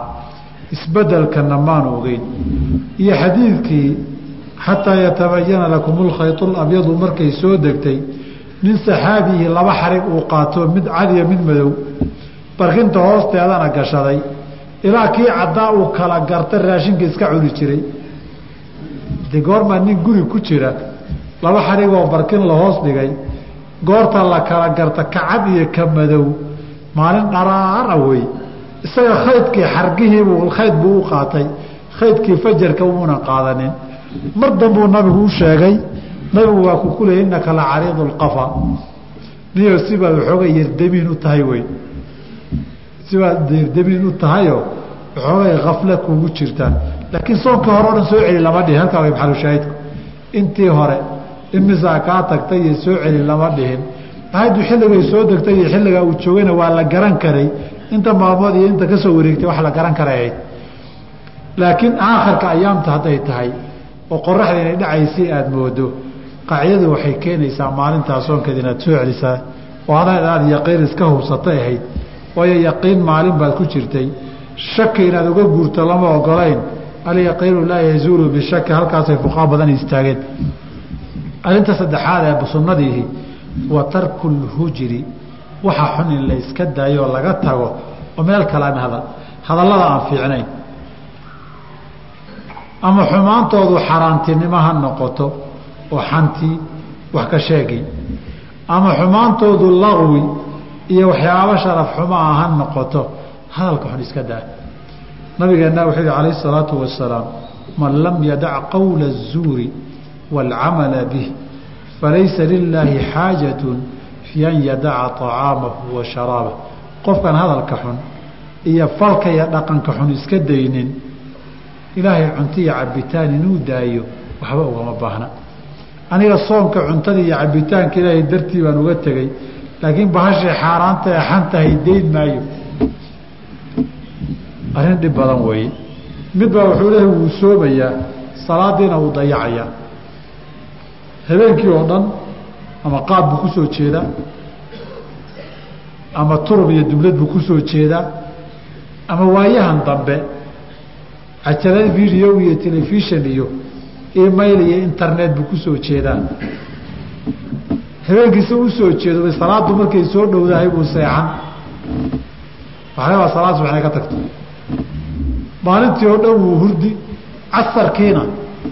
isbedelkana maanu ogeyn. Iyo xadiidkii xataa yatabayana lakum lkhayط اlabyadu markay soo degtay nin saxaabihi laba xarig uu qaato mid cadiya mid madow. Barkinta hoosteedana gashaday. Ilaa kii caddaa uu kala garta raashinka iska cuni jiray. De goormaa nin guri ku jira laba xarigoo barkin la hoos dhigay goorta la kala garta kacad iyo ka madow. Maalin dharaara wey. Isaga khaydkii xargihiibuu khayd buu u qaatay. Khaydkii fajarka umuuna qaadanin mar danbuu nabigu u sheegay nabigu waa ku kuleeyay innaka la cariidu lqafa niyo sibaad waxoogay yerdamiin u tahay wey sibaad yerdamiin u tahayoo waxoogay kafle kuugu jirtaa laakiin soonkii hore o dhan soo celi lama dhihin. Halkaa way maxalushaahidku intii hore imisaa kaa tagtay iyo soo celi lama dhihin. Ahaydu xilligay soo degtay iyo xilligaa uu joogayna waa la garan karay. Inta maalmood iyo inta ka soo wareegtay wax la garan karay ahayd. Laakiin aakhirka ayaamta hadday tahay oo qoraxda inay dhacaysay aada moodo. Qaacidadu waxay keenaysaa maalintaa soonkeeda inaad soo celisaa oo adaad aada yaqiin iska hubsatay ahayd. Waayo yaqiin maalin baad ku jirtay. Shaki inaad uga guurto lama ogolayn alyaqiinu laa yazuulu bishaki halkaasay fuqaa badan istaageen. Arrinta saddexaad ee sunnadiihi wa tarku lhujri waxa xun in la iska daayo oo laga tago oo meel kalaama hadal hadallada aan fiicnayn ama xumaantoodu xaraantinimo ha noqoto oo xanti wax ka sheegay. Ama xumaantoodu laqwi iyo waxyaabo sharaf xumaa ha noqoto. Hadalka xun iska daa. Nabigeenna wuxuu yihi calayh isalaatu wasalaam man lam yadac qawla azuuri waalcamala bih falaysa lilaahi xaajatun fi an yadaca طacaamahu washaraabah qofkan hadalka xun iyo falka iyo dhaqanka xun iska daynin ilaahay cunto iyo cabitaan inuu daayo waxba ugama baahna. Aniga soonka cuntada iyo cabitaanka ilaahay dartii baan uga tegey laakiin bahashay xaaraanta ee xantahay dayn maayo. Arrin dhib badan weeye. Mid baa wuxuu leehay wuu soomayaa salaadiina wuu dayacayaa. Habeenkii oo dhan ama qaad buu ku soo jeedaa ama turub iyo dublad buu ku soo jeedaa ama waayahan dambe cajalad video iyo telefishon iyo email iyo internet buu ku soo jeedaa. Habeenkiisa u soo jeedo salaadu markay soo dhowdahay buu seexan. Waxaaba salaad subax inay ka tagto. Maalintii oo dhan wuu hurdi casarkiina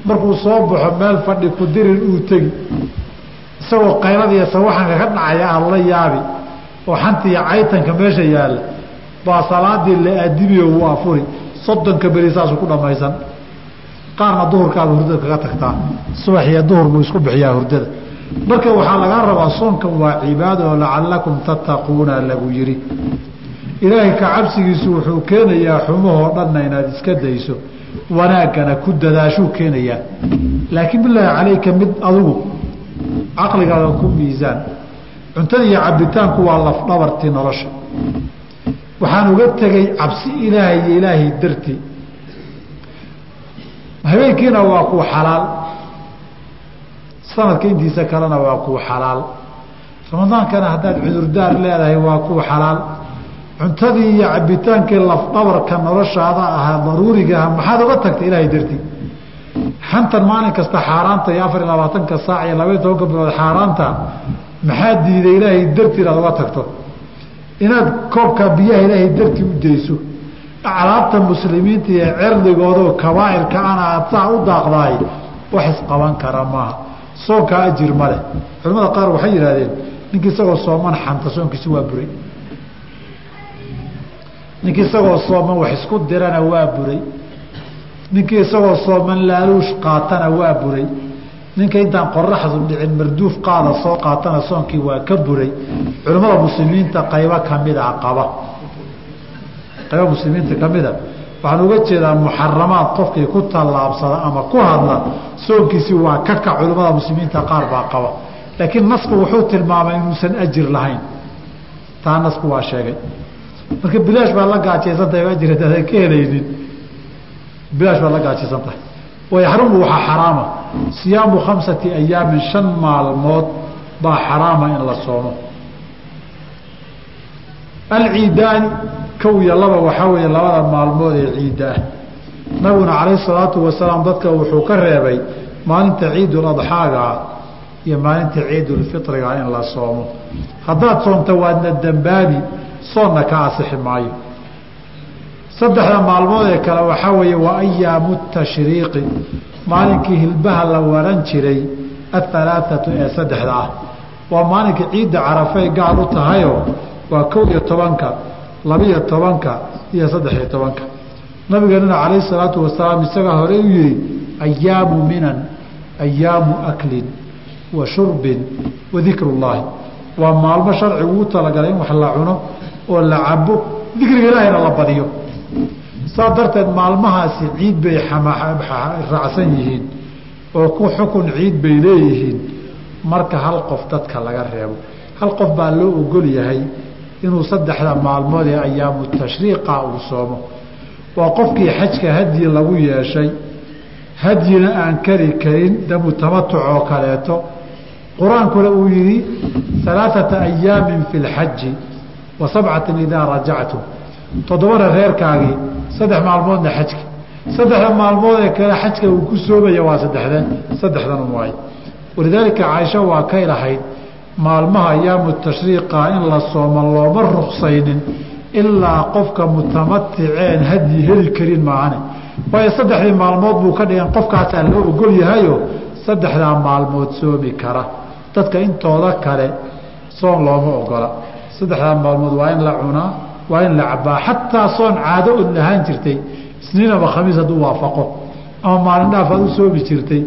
markuu soo baxo meel fadhi ku dirin uu tegi. Isagoo qaylada iyo sawaxanka ka dhacaya aan la yaabi oo xanta iyo caytanka meesha yaalla baa salaadii la aadibiyo wuu afuri soddonka beri saasuu ku dhammaysan. Qaarna duhurkaaba hurdada kaga tagtaa. Subax iyo duhur buu isku bixiyaa hurdada. Marka waxaa lagaa rabaa soonkan waa cibaado lacalakum tattaquuna lagu yidhi. Ilaahay ka cabsigiisu wuxuu keenayaa xumahoo dhanna inaad iska dayso. Wanaaggana ku dadaashuu keenayaa. Laakiin bilaahi calayka mid adugu caqligaada ku miisaan. Cuntada iyo cabitaanku waa lafdhabartii nolosha waxaan uga tegey cabsi ilaahay iyo ilaahay dartii habeenkiina waa kuu xalaal. Sanadka intiisa kalena waa kuu xalaal. Ramadaankana haddaad cudurdaar leedahay waa kuu xalaal. Cuntadii iyo cabitaankii lafdhabarka noloshaada ahaa daruurigaah maxaad uga tagtay ilaahay dartii xantan maalin kasta xaaraanta iyo afar iyo labaatanka saac iyo labaiy tobanka bilood xaaraanta maxaa diiday ilaahay dartii inaad uga tagto inaad koobkaa biyaha ilaahay dartii u dayso. Aclaabta muslimiinta iyo cerdigoodo kabaa'irka ana aad saa u daaqdaay wax isqaban kara maaha. Soonkaa ajir ma leh. Culamada qaar waxay yidhahdeen ninkii isagoo sooman xanta soonkiisi waa buray. Ninkii isagoo sooman wax isku dirana waa buray. Ninkii isagoo sooman laaluush qaatana waa buray ninka intaan qoraxdu dhicin marduuf qaada soo qaatana soonkii waa ka buray culimmada muslimiinta qaybo kamida qaba. Qaybo muslimiinta kamida waxaan uga jeedaa muxaramaad qofkii ku tallaabsada ama ku hadla soonkiisi waa ka kac culimmada muslimiinta qaar baa qaba. Laakiin nasku wuxuu tilmaamay inuusan ajir lahayn. Taa nasku waa sheegay. Marka bilaash baad la gaajaysantahay ajir hadaadan ka helaynin. Bilaash baad la gaajaysan tahay wayaxrumu waxaa xaraama siyaamu khamsati ayaamin shan maalmood baa xaraama in la soomo. Alciidaani kow iyo laba waxaa weeye labada maalmood ee ciidda ah. Nabiguna calayhi salaatu wasalaam dadka wuxuu ka reebay maalinta ciiduladxaagaa iyo maalinta ciidulfitriga in la soomo. Haddaad soomta waadna dembaabi soonna ka asixi maayo. Saddexda maalmood ee kale waxaa weeye waa ayaamu tashriiqi maalinkii hilbaha la waran jiray ahalaaatu ee saddexda ah. Waa maalinkii ciidda carafey gaal u tahayoo waa kow iyo tobanka labiyo tobanka iyo saddexiyo tobanka. Nabigeenuna calayhi salaatu wasalaam isagaa hore u yihi ayaamu minan ayaamu aklin wa shurbin wa dikru llaahi waa maalmo sharcigu u talagalay in wax la cuno oo la cabo dikriga ilaahayna la badiyo saa darteed maalmahaasi ciid bay raacsan yihiin oo ku xukun ciid bay leeyihiin. Marka hal qof dadka laga reebo hal qof baa loo ogol yahay inuu saddexda maalmood ee ayaamu tashriiqa uu soomo. Waa qofkii xajka hadyi lagu yeeshay hadyina aan kari karin damu tamatuc oo kaleeto qur'aankuna uu yidhi alaaثata ayaamin fi lxaji wa sabcatin idaa rajactum toddobana reerkaagii saddex maalmoodna xajka. Saddexda maalmood ee kale xajka uu ku soomaya waa saddexde saddexdan waay walidaalika caaisha waa kay lahayd maalmaha ayaamu tashriiqa in la soomo looma ruksaynin ilaa qofka mutamaticeen hadyi heli karin maahane. Waayo saddexdii maalmood buu ka dhigan qofkaasaa loo ogol yahayo saddexdaa maalmood soomi kara. Dadka intooda kale soon looma ogola. Saddexdaa maalmood waa in la cunaa waa in la cabaa xataa soon caado od lahaan jirtay isniin ama khamiis hadduu waafaqo ama maalin dhaaf aad u soomi jirtay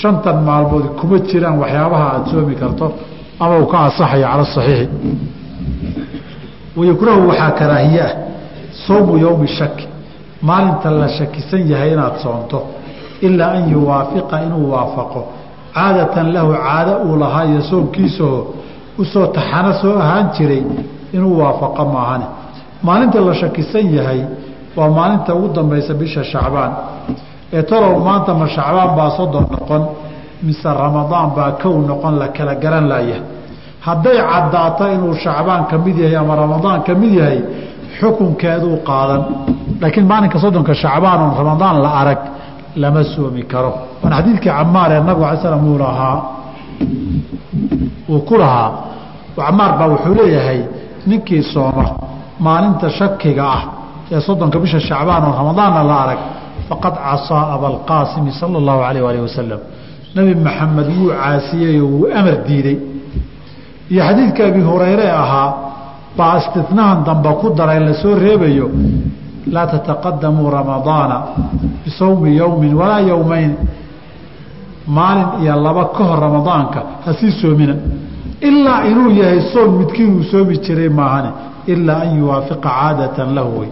shantan maalmood kuma jiraan waxyaabaha aada soomi karto ama uu ka asaxayo cala saxiixi. Wayukrahu waxaa karaahiye ah sowmu yowmi shaki maalinta la shakisan yahay inaad soonto ilaa an yuwaafiqa inuu waafaqo. Caadatan lahu caado uu lahaa iyo soonkiisaoo u soo taxano soo ahaan jiray inuu waafaqo maahane maalinta la shakisan yahay waa maalinta ugu dambaysa bisha shacbaan. Ee talow maanta ma shacbaan baa soddon noqon mise ramadaan baa kow noqon la kala garan laaya. Hadday caddaato inuu shacbaan ka mid yahay ama ramadaan ka mid yahay xukunkeeduu qaadan. Laakiin maalinka soddonka shacbaan oon ramadaan la arag lama soomi karo. Waana xadiidkii camaar ee nabigu alay slam uu lahaa uu ku lahaa camaar baa wuxuu leeyahay ninkii sooma maalinta shakiga ah ee soddonka bisha shacbaan oo ramadaanna la arag faqad casaa abalqaasimi sala allahu alayh alih wasalam nebi maxamed wuu caasiyey oo wuu amar diiday iyo xadiidka abi hureyre ahaa baa istinahan dambe ku daray la soo reebayo laa tataqadamuu ramadaana bisawmi yowmin walaa yowmayn maalin iyo laba ka hor ramadaanka ha sii soomina. Ilaa inuu yahay soon midkiin uu soomi jiray maahane ilaa an yuwaafiqa caadatan lahu wey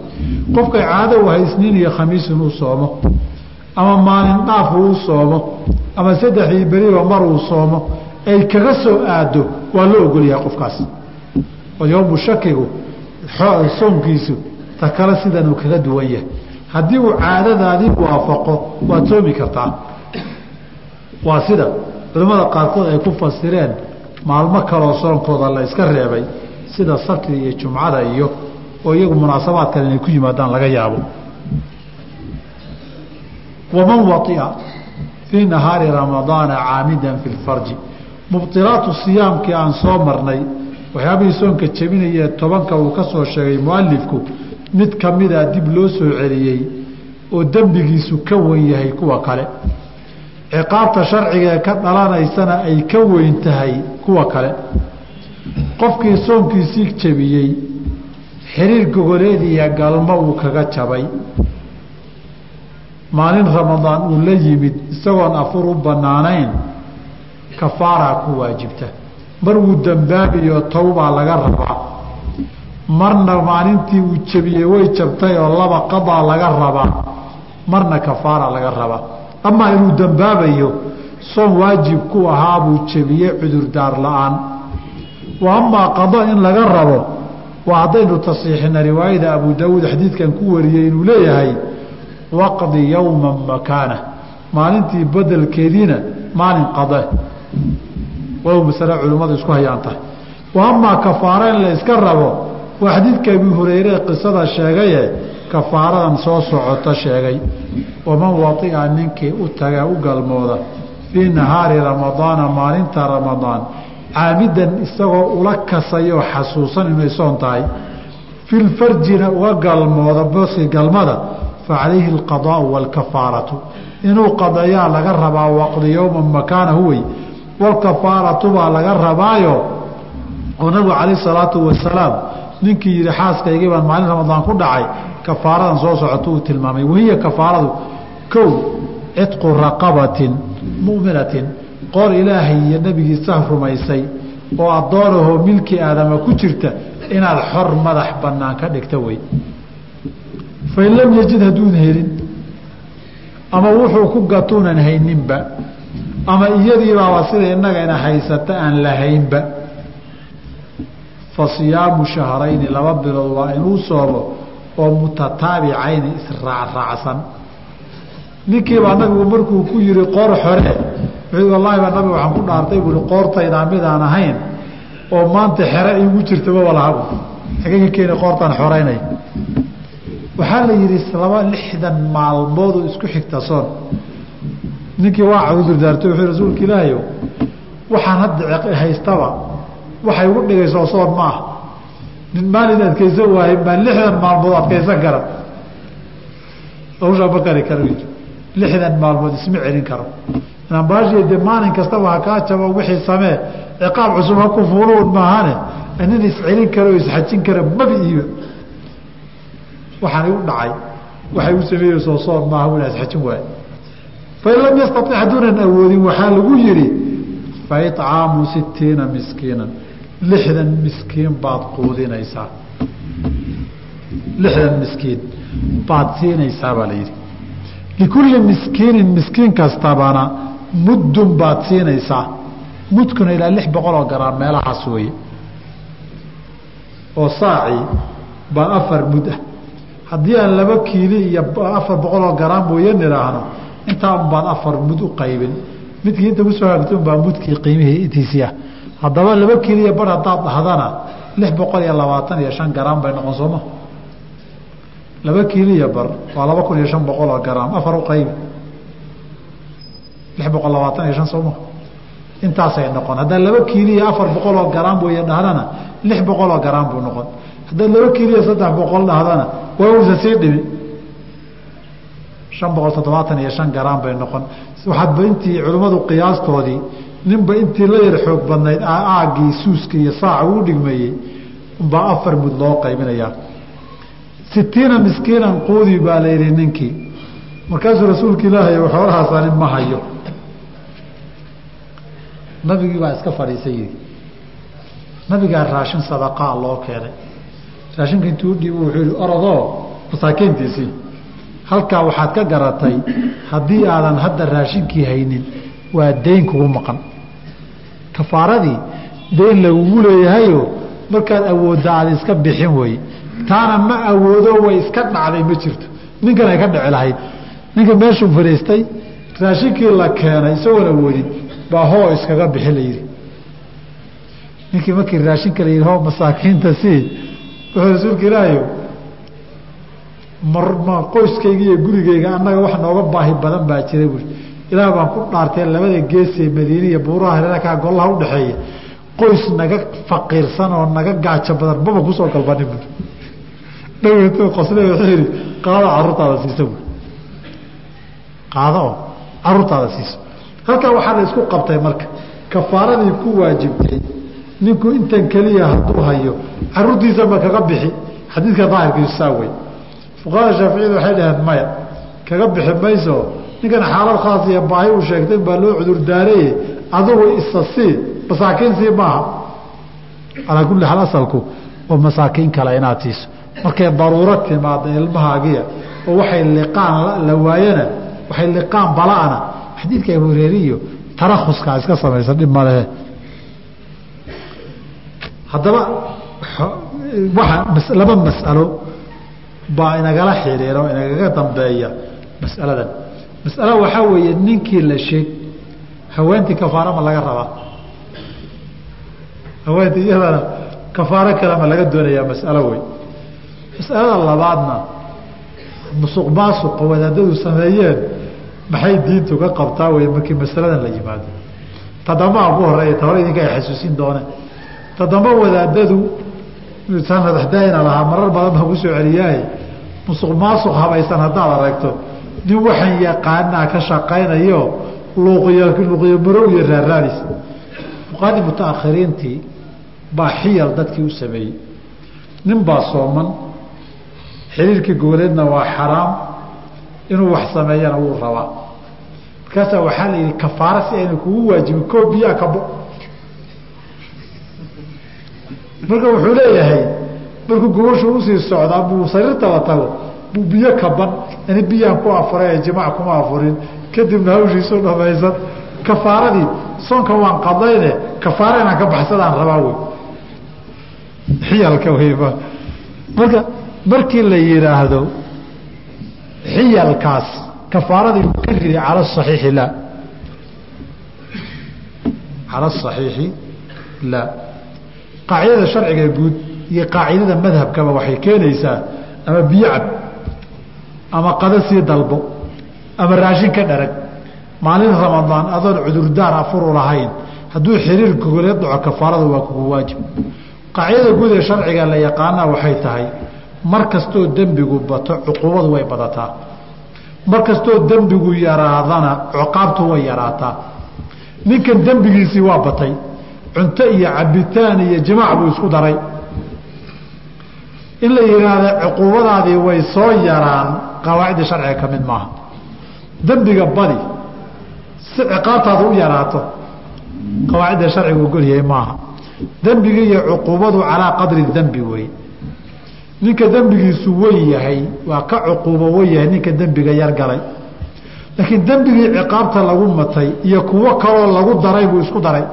qofkay caado u haysniin iyo khamiis inuu soomo ama maalin dhaaf uu soomo ama saddexdii beriba mar uu soomo ay kaga soo aado waa loo ogolyahay qofkaas. Oo shakigu soonkiisu ta kale sidanuu kaga duwan yahay. Haddii uu caadadaadii waafaqo waad soomi kartaa. Waa sida culimmada qaarkood ay ku fasireen maalmo kaloo soonkooda la iska reebay sida sabti iyo jumcada iyo oo iyagu munaasabaad kale inay ku yimaadaan laga yaabo. Waman waia fii nahaari ramadaana caamidan fi lfarji mubdilaatu siyaamkii aan soo marnay waxyaabihii soonka jebinaya tobanka uu ka soo sheegay mualifku mid ka mida dib loo soo celiyey oo dembigiisu ka wen yahay kuwa kale. Ciqaabta sharcigaee ka dhalanaysana ay ka weyn tahay kuwa kale qofkii soonkiisii jebiyey xiriir gogoleed iyo galmo uu kaga jabay. Maalin ramadaan uu la yimid isagoon afur u bannaanayn kafaaraa ku waajibta. Mar wuu dembaabiyo towbaa laga rabaa. Marna maalintii uu jebiyey way jabtay oo laba qadaa laga rabaa. Marna kafaara laga rabaa. Amaa inuu dembaabayo soon waajib ku ahaa buu jebiyey cudurdaar la'aan wa amaa qado in laga rabo. Waa haddaynu tasiixina riwaayada abu daawuud xadiidkan ku wariyey inuu leeyahay waqdi yowma makaana. Maalintii bedelkeediina maalin qade walow masale culimmadu isku hayaan tahay. Wa amaa kafaara in la iska rabo waa xadiidka abi hureyre qisada sheegaye kafaaradan soo socota sheegay. Waman waia ninkii u taga u galmooda fii nahaari ramadaana maalinta ramadaan caamidan isagoo ula kasayoo xasuusan inay soon tahay. Filfarjina uga galmooda boski galmada fa calayhi alqadaau waalkafaaratu inuu qadayaa laga rabaa waqdi yowma makaanahu wey walkafaaratu baa laga rabaayo. Oo nabigu calayh salaatu wasalaam ninkii yihi xaaskaygii baan maalin ramadaan ku dhacay kafaaradan soo socoto uu tilmaamay. Wahiya kafaaradu kow cidqu raqabatin mu'minatin qoor ilaahay iyo nebigiisa rumaysay oo addoonahoo milki aadama ku jirta inaad xor madax bannaan ka dhigta wey. Fain lam yajid hadduun helin ama wuxuu ku gatuunan hayninba ama iyadiibaaba sida innagayna haysata aan lahaynba fa siyaamu shahrayni laba bilood waa inuu soomo oo mutataabicayni israacraacsan ninkiibaa nabigu markuu ku yihi qoor xore wallaahi baa nabiga waxaan ku dhaartay buui qoortaydaa midaan ahayn oo maanta xere iigu jirtaba walahabu xagee ka keeni qoortaan xoreynay. Waxaa la yidhi laba lixdan maalmoodoo isku xigta soon. Ninkii waa cudurdaartay wuxuu rasuulka ilaahayo waxaan hadda haystaba waxay ugu dhigayso soon ma ah. Nin maalin adkaysan waaye maa lixdan maalmood adkaysan kara. Ma kari karo lixdan maalmood isma celin karo inaan de maalin kastaba ha kaa jabo wixii samee ciqaab cusub ha ku fuuluun maahane nin iscelin kara oo isxajin kara mabi iiba waxaan igu dhacay waxay u sameeyeyso soon maaha wina isxajin waaye fain lam yastatic hadduunan awoodin waxaa lagu yihi faicaamu sitiina miskiinan lixdan miskiin baad quudinaysaa lixdan miskiin baad siinaysaa baa la yidhi likulli miskiinin miskiin kastabana muddun baad siinaysaa. Mudkuna ilaa lix boqol oo garaam meelahaas weeye. Oo saacii baa afar mud ah. Haddii aan laba kiili iyo afar boqol oo garaam mooye nidhaahno intaa un afar mud u qaybin. Midkii inta ku soo hagto un baa mudkii qiimihii intiisii ah. Haddaba laba kiiliya bar haddaad dhahdana lix boqol iyo labaatan iyo shan garaam bay noqon sooma laba kiiliya bar waa laba kun iyo shan boqol oo garaam afar u qaybi lix boqol labaatan iyo shan sooma intaasay noqon. Haddaad laba kiiliya afar boqol oo garaam weeye dhahdana lix boqol oo garaam buu noqon. Haddaad laba kiiliya saddex boqol dhahdana waa usa sii dhimi shan boqol toddobaatan iyo shan garaam bay noqon. Waxaadba intii culimmadu qiyaastoodii ninba intii la yar xoog badnayd aaggii suuska iyo saaca uu dhigmeeyey umbaa afar mud loo qaybinayaa sitiina miskiinan quudi baa la yidhi ninkii. Markaasuu rasuulka ilaahay xoolahaasanin ma hayo nabigii baa iska fadhiisay yidhi. Nabigaa raashin sadaqaa loo keenay. Raashinka intuu udhiibu wuxuu yihi orodoo masaakiintiisii halkaa waxaad ka garatay haddii aadan hadda raashinkii haynin waa dayn kugu maqan. Kafaaradii dayn lagugu leeyahayo markaad awoodda aada iska bixin wey. Taana ma awoodo way iska dhacday ma jirto. Ninkan ay ka dhici lahayd. Ninka meeshuu fadhiistay raashinkii la keenay isagoon awoodin baa hoo iskaga bixi la yidhi. Ninkii markii raashinka la yidhi hoo masaakiinta sii. Wuxuu rasuulka ilaahayo marma qoyskayga gurigayga annaga wax nooga baahi badan baa jira buui ilaah baan ku dhaartee labada geesee madiine iyo buuraha reerkaa golaha udhaxeeya qoys naga faqiirsan oo naga gaajo badan maba ku soo galbanin bu dhaweyto qosle wuxuu yidhi qaado caruurtaada siisa bu qaado oo caruurtaada siiso halkaa waxaa la isku qabtay marka kafaaradii ku waajibtay ninku intan keliya hadduu hayo caruurtiisa ma kaga bixi. Xadiidka daahirkiisu saa wey fuqahada shaaficiyadu waxay dhaheen maya kaga bixi mayso. Ninkan xaalad khaas iyo baahi uu sheegtay baa loo cudurdaareye adugu isa sii masaakiin sii maaha. Calaa kulli xaal asalku waa masaakiin kale inaad siiso. Markay daruuro timaada ilmahaagiya oo waxay liqaan la waayana waxay liqaan bala'ana xadiidka abu hureeriyo tarahuska iska samaysan dhib malehe haddaba waa laba mas'alo baa inagala xidhiiro inagaga dambeeya mas'aladan. Mas'alo waxaa weeye ninkii la sheeg haweentii kafaaro ma laga rabaa. Haweentii iyadana kafaaro kale ma laga doonayaa mas'alo wey. Mas'alada labaadna musuq wadaadadu sameeyeen maxay diintu ka qabtaa wey markii masaladan la yimaado? Tadambaa ku horreeya ta idinka xasuusin dooneen tadamba wadaadadu sanadaxdaayna lahaa marar badan baan ku soo celiyaaye musuq maasuq habaysan haddaad aragto. Nin waxaan yaqaanaa ka shaqaynayo luuqyo luuqyo marow iyo raaraanis fuqaadii mutaakhiriintii baa xiyal dadkii u sameeyey. Nin baa sooman xiriirkii goboleedna waa xaraam inuu wax sameeyana wuu rabaa markaasaa waxaa la yidhi kafaara si ayna kugu waajibin koo biyaa kabo marka wuxuu leeyahay markuu gobashu u sii socdaa buu sariirtaba tago buu biyo kaban ani biyaan ku afuray jimaac kuma afurin. Kadibna hawshiisu dhamaysan kafaaradii soonka waan qadayne kafaara inaan ka baxsadaan rabaa wey xiyalka weyba marka markii la yidhaahdo xiyalkaas kafaaradii ka ridi cala saxiixi laa cala asaxiixi laa qaacidada sharciga guud iyo qaacidada madhabkaba waxay keenaysaa ama biyo cab ama qado sii dalbo ama raashin ka dharag. Maalin ramadaan adoon cudurdaar afuru lahayn hadduu xiriir gogoleed dhaco kafaarada waa kugu waajib. Qaacidada guud ee sharciga la yaqaanaa waxay tahay mar kastoo dembigu bato cuquubadu way badataa mar kastoo dembigu yaraadana ciqaabtu way yaraataa. Ninkan dembigiisii waa batay. Cunto iyo cabitaan iyo jimaac buu isku daray. In la yidhaahda cuquubadaadii way soo yaraan qawaacidda sharciga ka mid maaha. Dembiga badi si ciqaabtaada u yaraato qawaacidda sharciga ogolyahay maaha. Dembiga iyo cuquubadu calaa qadri dembi wey ninka dembigiisu wen yahay waa ka cuquubo wen yahay ninka dembiga yar galay. Laakiin dembigii ciqaabta lagu matay iyo kuwo kaloo lagu daray buu isku daray.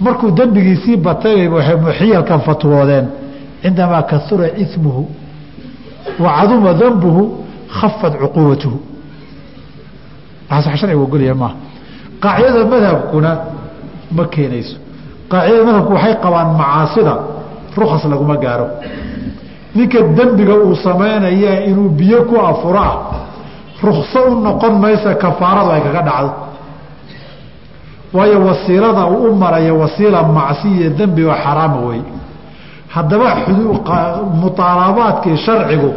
Markuu dembigiisii batay waxay muxiyalkan fatwoodeen. Cindamaa kaura ismuhu wa caduma danbuhu khafat cuquubatuhu. Harciga ogolyahay maaha qaacidada madhabkuna ma keenayso. Qaacidada madhabku waxay qabaan macaasida rukas laguma gaaro ninka dembiga uu samaynaya inuu biyo ku afuro ah rukso u noqon maysa kafaaradu ay kaga dhacdo. Waayo wasiilada uu u marayo wasiila macsiya dembiga xaraama wey haddaba muaalabaadkii sharcigu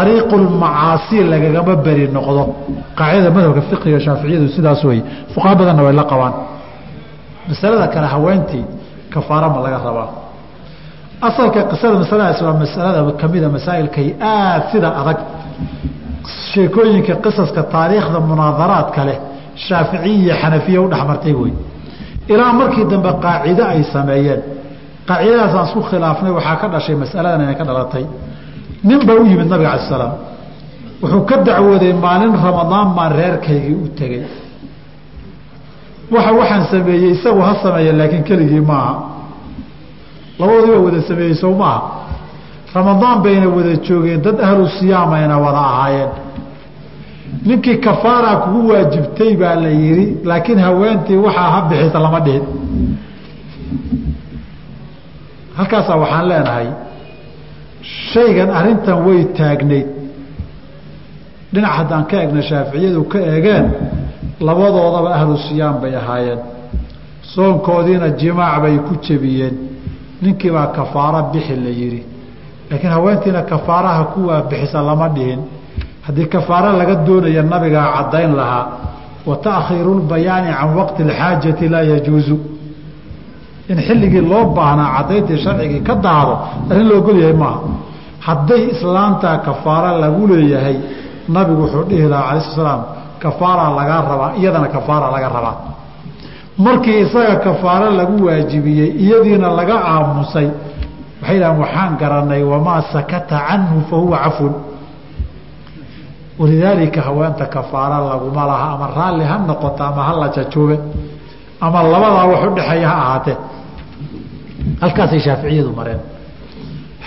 ariiqulmacaasi lagagama beri noqdo. Qaacidada madhabka fiqiga shaaficiyadu sidaas wey fuqaha badanna way la qabaan. Masalada kale haweentii kafaara ma laga rabaa asalka qisada masaladaas waa masalada kamida masaa'ilkay aad sida adag sheekooyinka qisaska taariikhda munaadaraadka leh shaaficiya iyo xanafiya u dhexmartay wey ilaa markii dambe qaacido ay sameeyeen. Qaacidadaasaan isku khilaafnay waxaa ka dhashay masaladan inay ka dhalatay. Nin baa u yimid nabiga cala salaam. Wuxuu ka dacwooday maalin ramadaan baan reerkaygii u tegey. Waxa waxaan sameeyey isagu ha sameeya laakiin keligii maaha labadoodii baa wada sameeyey sow ramadaan bayna wada joogeen dad ahlu siyaamayna wada ahaayeen. Ninkii kafaara kugu waajibtay baa la yidhi laakiin haweentii waxaa ha bixisa lama dhihin. Halkaasaa waxaan leenahay shaygan arrintan way taagnayd. Dhinac haddaan ka egna shaaficiyadu ka eegeen labadoodaba ahlu siyaam bay ahaayeen. Soonkoodiina jimaac bay ku jebiyeen ninkiibaa kafaaro bixi la yidhi. Laakiin haweentiina kafaaraha kuwaa bixisa lama dhihin. Haddii kafaaro laga doonaya nabigaa caddayn lahaa wa taakhiiru lbayaani can waqti alxaajati laa yajuusu in xilligii loo baahnaa caddayntii sharcigii ka daado arrin la ogol yahay maaha. Hadday islaantaa kafaaro lagu leeyahay nabigu wuxuu dhihi lahaa alai sl slaam kafaaraa lagaa rabaa iyadana kafaara laga rabaa markii isaga kafaaro lagu waajibiyey iyadiina laga aamusay waxay dhahan waxaan garanay wamaa sakata canhu fa huwa cafun. Walidaalika haweenta kafaara laguma laha ama raalli ha noqoto ama hala jajoobe ama labadaa wax udhexeeya ha ahaatee. Halkaasay shaaficiyadu mareen.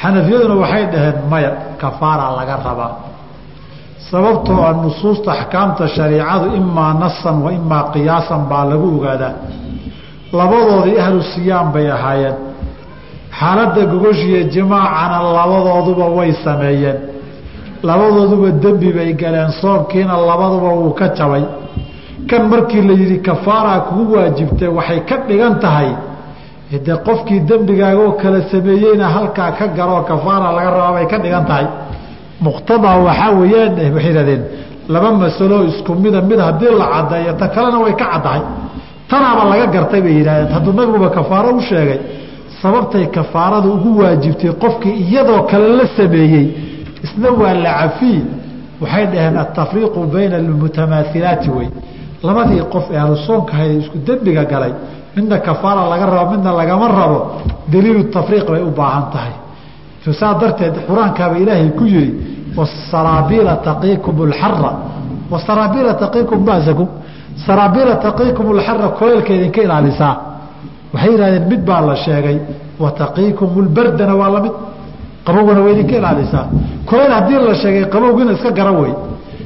Xanafiyaduna waxay dhaheen maya kafaara laga rabaa sababtoo a nusuusta axkaamta shariicadu imaa nasan wa imaa qiyaasan baa lagu ogaadaa. Labadoodii ahlu siyaam bay ahaayeen. Xaaladda gogoshiiyo jimaacana labadooduba way sameeyeen. Labadooduba dembi bay galeen soonkiina labaduba wuu ka jabay. Kan markii la yidhi kafaaraa kugu waajibtay waxay ka dhigan tahay de qofkii dembigaaga oo kala sameeyeyna halkaa ka garoo kafaara laga rabaa bay ka dhigan tahay muqtadaa waxaa weeyaan waxay yihahdeen laba masalo isku mida mid haddii la caddeeyo ta kalena way ka caddahay. Tanaaba laga gartay bay yidhahdeen. Hadduu nabiguba kafaaro u sheegay sababtay kafaarada ugu waajibtay qofkii iyadoo kale la sameeyey isna waa la cafii waxay dhaheen atafriiqu bayna almutamaailaati wey labadii qof ee ahlu soonka hayd isku dembiga galay midna kafaara laga rabo midna lagama rabo daliilu tafriiq bay u baahan tahay saa darteed qur'aankaaba ilaahay ku yihi wasaraabiila taqiikum alxara wasaraabiila taqiikum ba'sakum saraabiila taqiikum alxara kuleylka idinka ilaalisaa. Waxay yihahdeen mid baa la sheegay wa taqiikum lbardana waa la mid qabowgana waa idinka ilaalisaa. Kuleyl haddii la sheegay qabowgiina iska garan wey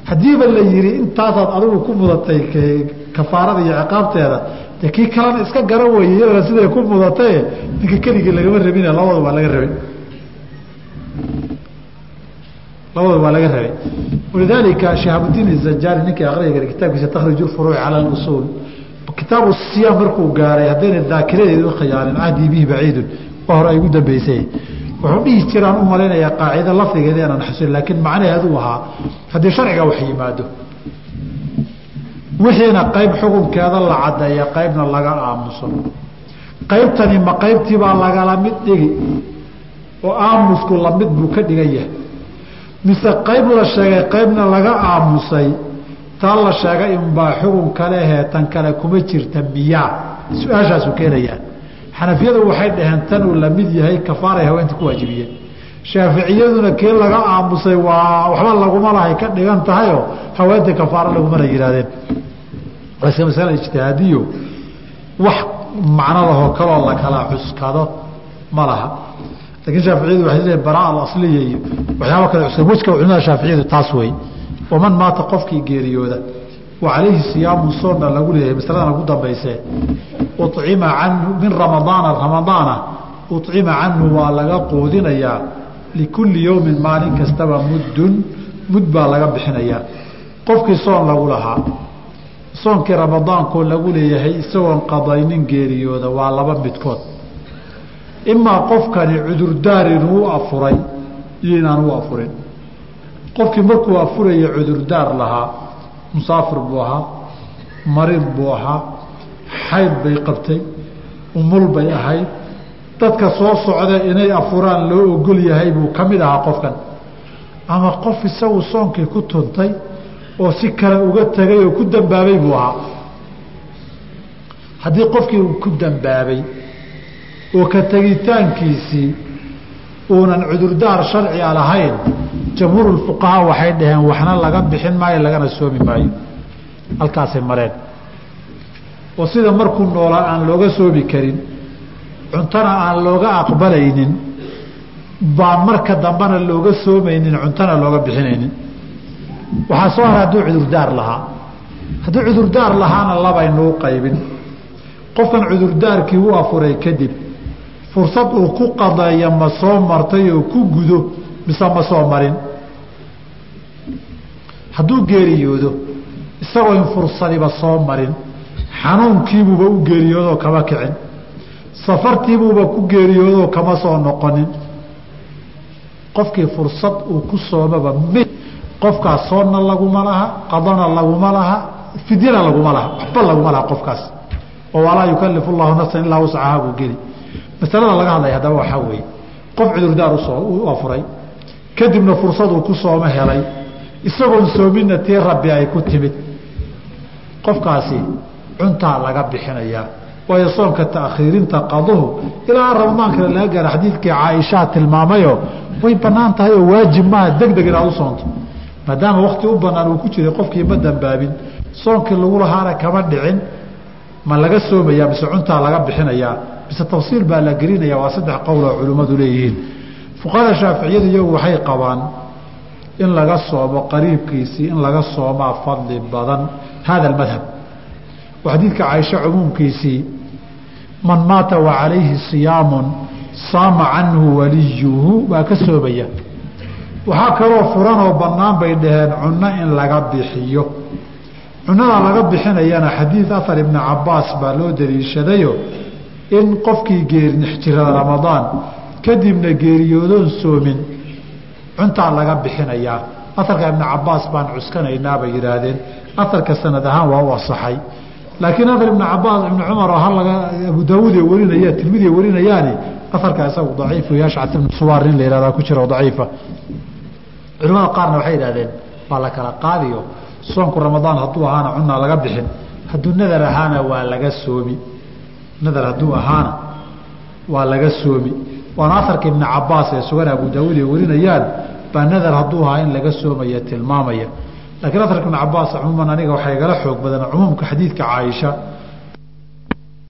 haddiiba la yihi intaasaad adigu ku mudatay kafaarada iyo ciqaabteeda kii kalena iska garan weye iyadana siday ku mudatae ninka keligii lagama rabin labada waa laga rabay labada waa laga rabay. Walidaalika shihaabudiin izajari ninkii aqriya gara kitaabkiisa takhrij furuuc cala usuul kitaabu siyaam markuu gaaray haddayna daakiradeedu khiyaarin cahdii bihi baciidun waa hore ay ugu dambeysay. Wuxuu dhihi jiraan u malaynayaa qaacida lafdigeeda inaan xusin laakiin macnaheedu ahaa haddii sharciga wax yimaado wixiina qayb xukunkeeda la caddeeya qaybna laga aamuso. Qaybtani ma qaybtiibaa lagala mid dhigi oo aamusku la mid buu ka dhigan yahay mise qayb la sheegay qaybna laga aamusay taa la sheegay inbaa xukun kalehee tan kale kuma jirta miyaa. Su'aashaasu keenayaa. Xanafiyadu waxay dhaheen tanuu la mid yahay kafaaray haweenta ku waajibiyeen shaaficiyaduna kii laga aamusay waa waxba laguma lahay ka dhigan tahayoo haweenta kafaaro lagumana yihaahdeen iska masala ijtihaadiyo wax macno kaloo la kala ma laha lakiin shaaficiyadu waxay leeyihiin baraa alasliya iyo waxyaaba kale cuska wejka culimada shaaficiyadu taas wey waman maata qofkii geeriyooda wa calayhi siyaamu soonna lagu leeyahay masaladan ugu dambayse ucima canhu min ramadaana ramadaana ucima canhu waa laga quudinayaa likulli yowmin maalin kastaba muddun mud baa laga bixinayaa. Qofkii soon lagu lahaa soonkii ramadaankoo lagu leeyahay isagoon qadaynin geeriyooda waa laba midkood imaa qofkani cudurdaar inuu afuray iyo inaan u afurin. Qofkii markuu afuraya cudurdaar lahaa musaafir buu ahaa mariid buu ahaa xayd bay qabtay umul bay ahayd. Dadka soo socda inay afuraan loo ogol yahay buu ka mid ahaa qofkan. Ama qof isagu soonkii ku tuntay oo si kale uga tegay oo ku dambaabay buu ahaa. Haddii qofkii uu ku dambaabay oo ka tegitaankiisii uunan cudurdaar sharciga lahayn jamhuurulfuqahaa waxay dhaheen waxna laga bixin maayo lagana soomi maayo. Halkaasay mareen. Oo sida markuu noolaa aan looga soomi karin cuntona aan looga aqbalaynin baan marka dambena looga soomaynin cuntona looga bixinaynin. Waxaa soo hara hadduu cudurdaar lahaa. Hadduu cudurdaar lahaana labaynuu qaybin. Qofkan cudurdaarkii u afuray kadib fursad uu ku qadeeya ma soo martay oo ku gudo mise ma soo marin? Hadduu geeriyoodo isagoo in fursadiba soo marin xanuunkiibuuba u geeriyoodoo kama kicin safartiibuuba ku geeriyoodoo kama soo noqonin. Qofkii fursad uu ku soomaba mi qofkaas soonna laguma laha qadona laguma laha fidyana laguma laha waxba laguma laha qofkaas. Oo walaa yukalifu llahu nafsan ilaa wascaha buu geli masalada laga hadlaya haddaba waxaa weeye. Qof cudurdaar u soo afuray kadibna fursaduu ku sooma helay isagoon soominna tii rabbi ay ku timid. Qofkaasi cuntaa laga bixinayaa. Waayo soonka taakhiirinta qaduhu ilaa ramadaankana laga gaara xadiidkii caaishaa tilmaamayo way bannaan tahay oo waajib maaha deg deg inaad u soonto. Maadaama wakti u banaan uu ku jiray qofkii ma dambaabin soonkii lagu lahaana kama dhicin ma laga soomayaa mise cuntaa laga bixinayaa mise tafsiil baa la gelinaya waa saddex qowl oo culimmadu leeyihiin. Fuqahada shaaficiyadu iyagu waxay qabaan in laga soomo qariibkiisii in laga soomaa fadli badan hada madhab oo xadiidka caaisha cumuumkiisii man maata wa calayhi siyaamun saama canhu waliyuhu waa ka soomaya waxaa kaloo furanoo bannaan bay dhaheen cunno in laga bixiyo. Cunada laga bixinayana xadiid ahar ibni cabaas baa loo daliishadayo in qofkii geerinixjirada ramadaan kadibna geeriyoodoon soomin cuntaa laga bixinayaa aharka ibni cabaas baan cuskanaynaa yidhaahdeen. Aharka sanad ahaan waa u asaxay laakiin ahar ibni cabaas ibni cumar abu daawuud ee warinaya tirmidi ee warinayaani aharka isagu daciif wey ashcat ibnu suwaar nin la yihahdaa ku jira daciifa. Culimada qaarna waxay yidhahdeen waa la kala qaadiyo? Soonku ramadaan hadduu ahaana cunaa laga bixin. Hadduu nadar ahaana waa laga soomi nadar hadduu ahaana waa laga soomi. Waana aharka ibni cabaas ee sugan abu daawuud ay warinayaan baa nadar hadduu ahaa in laga soomaya tilmaamaya. Laakiin aharka ibni cabaas cumuuman aniga waxaa igala xoog badan cumuumka xadiidka caaisha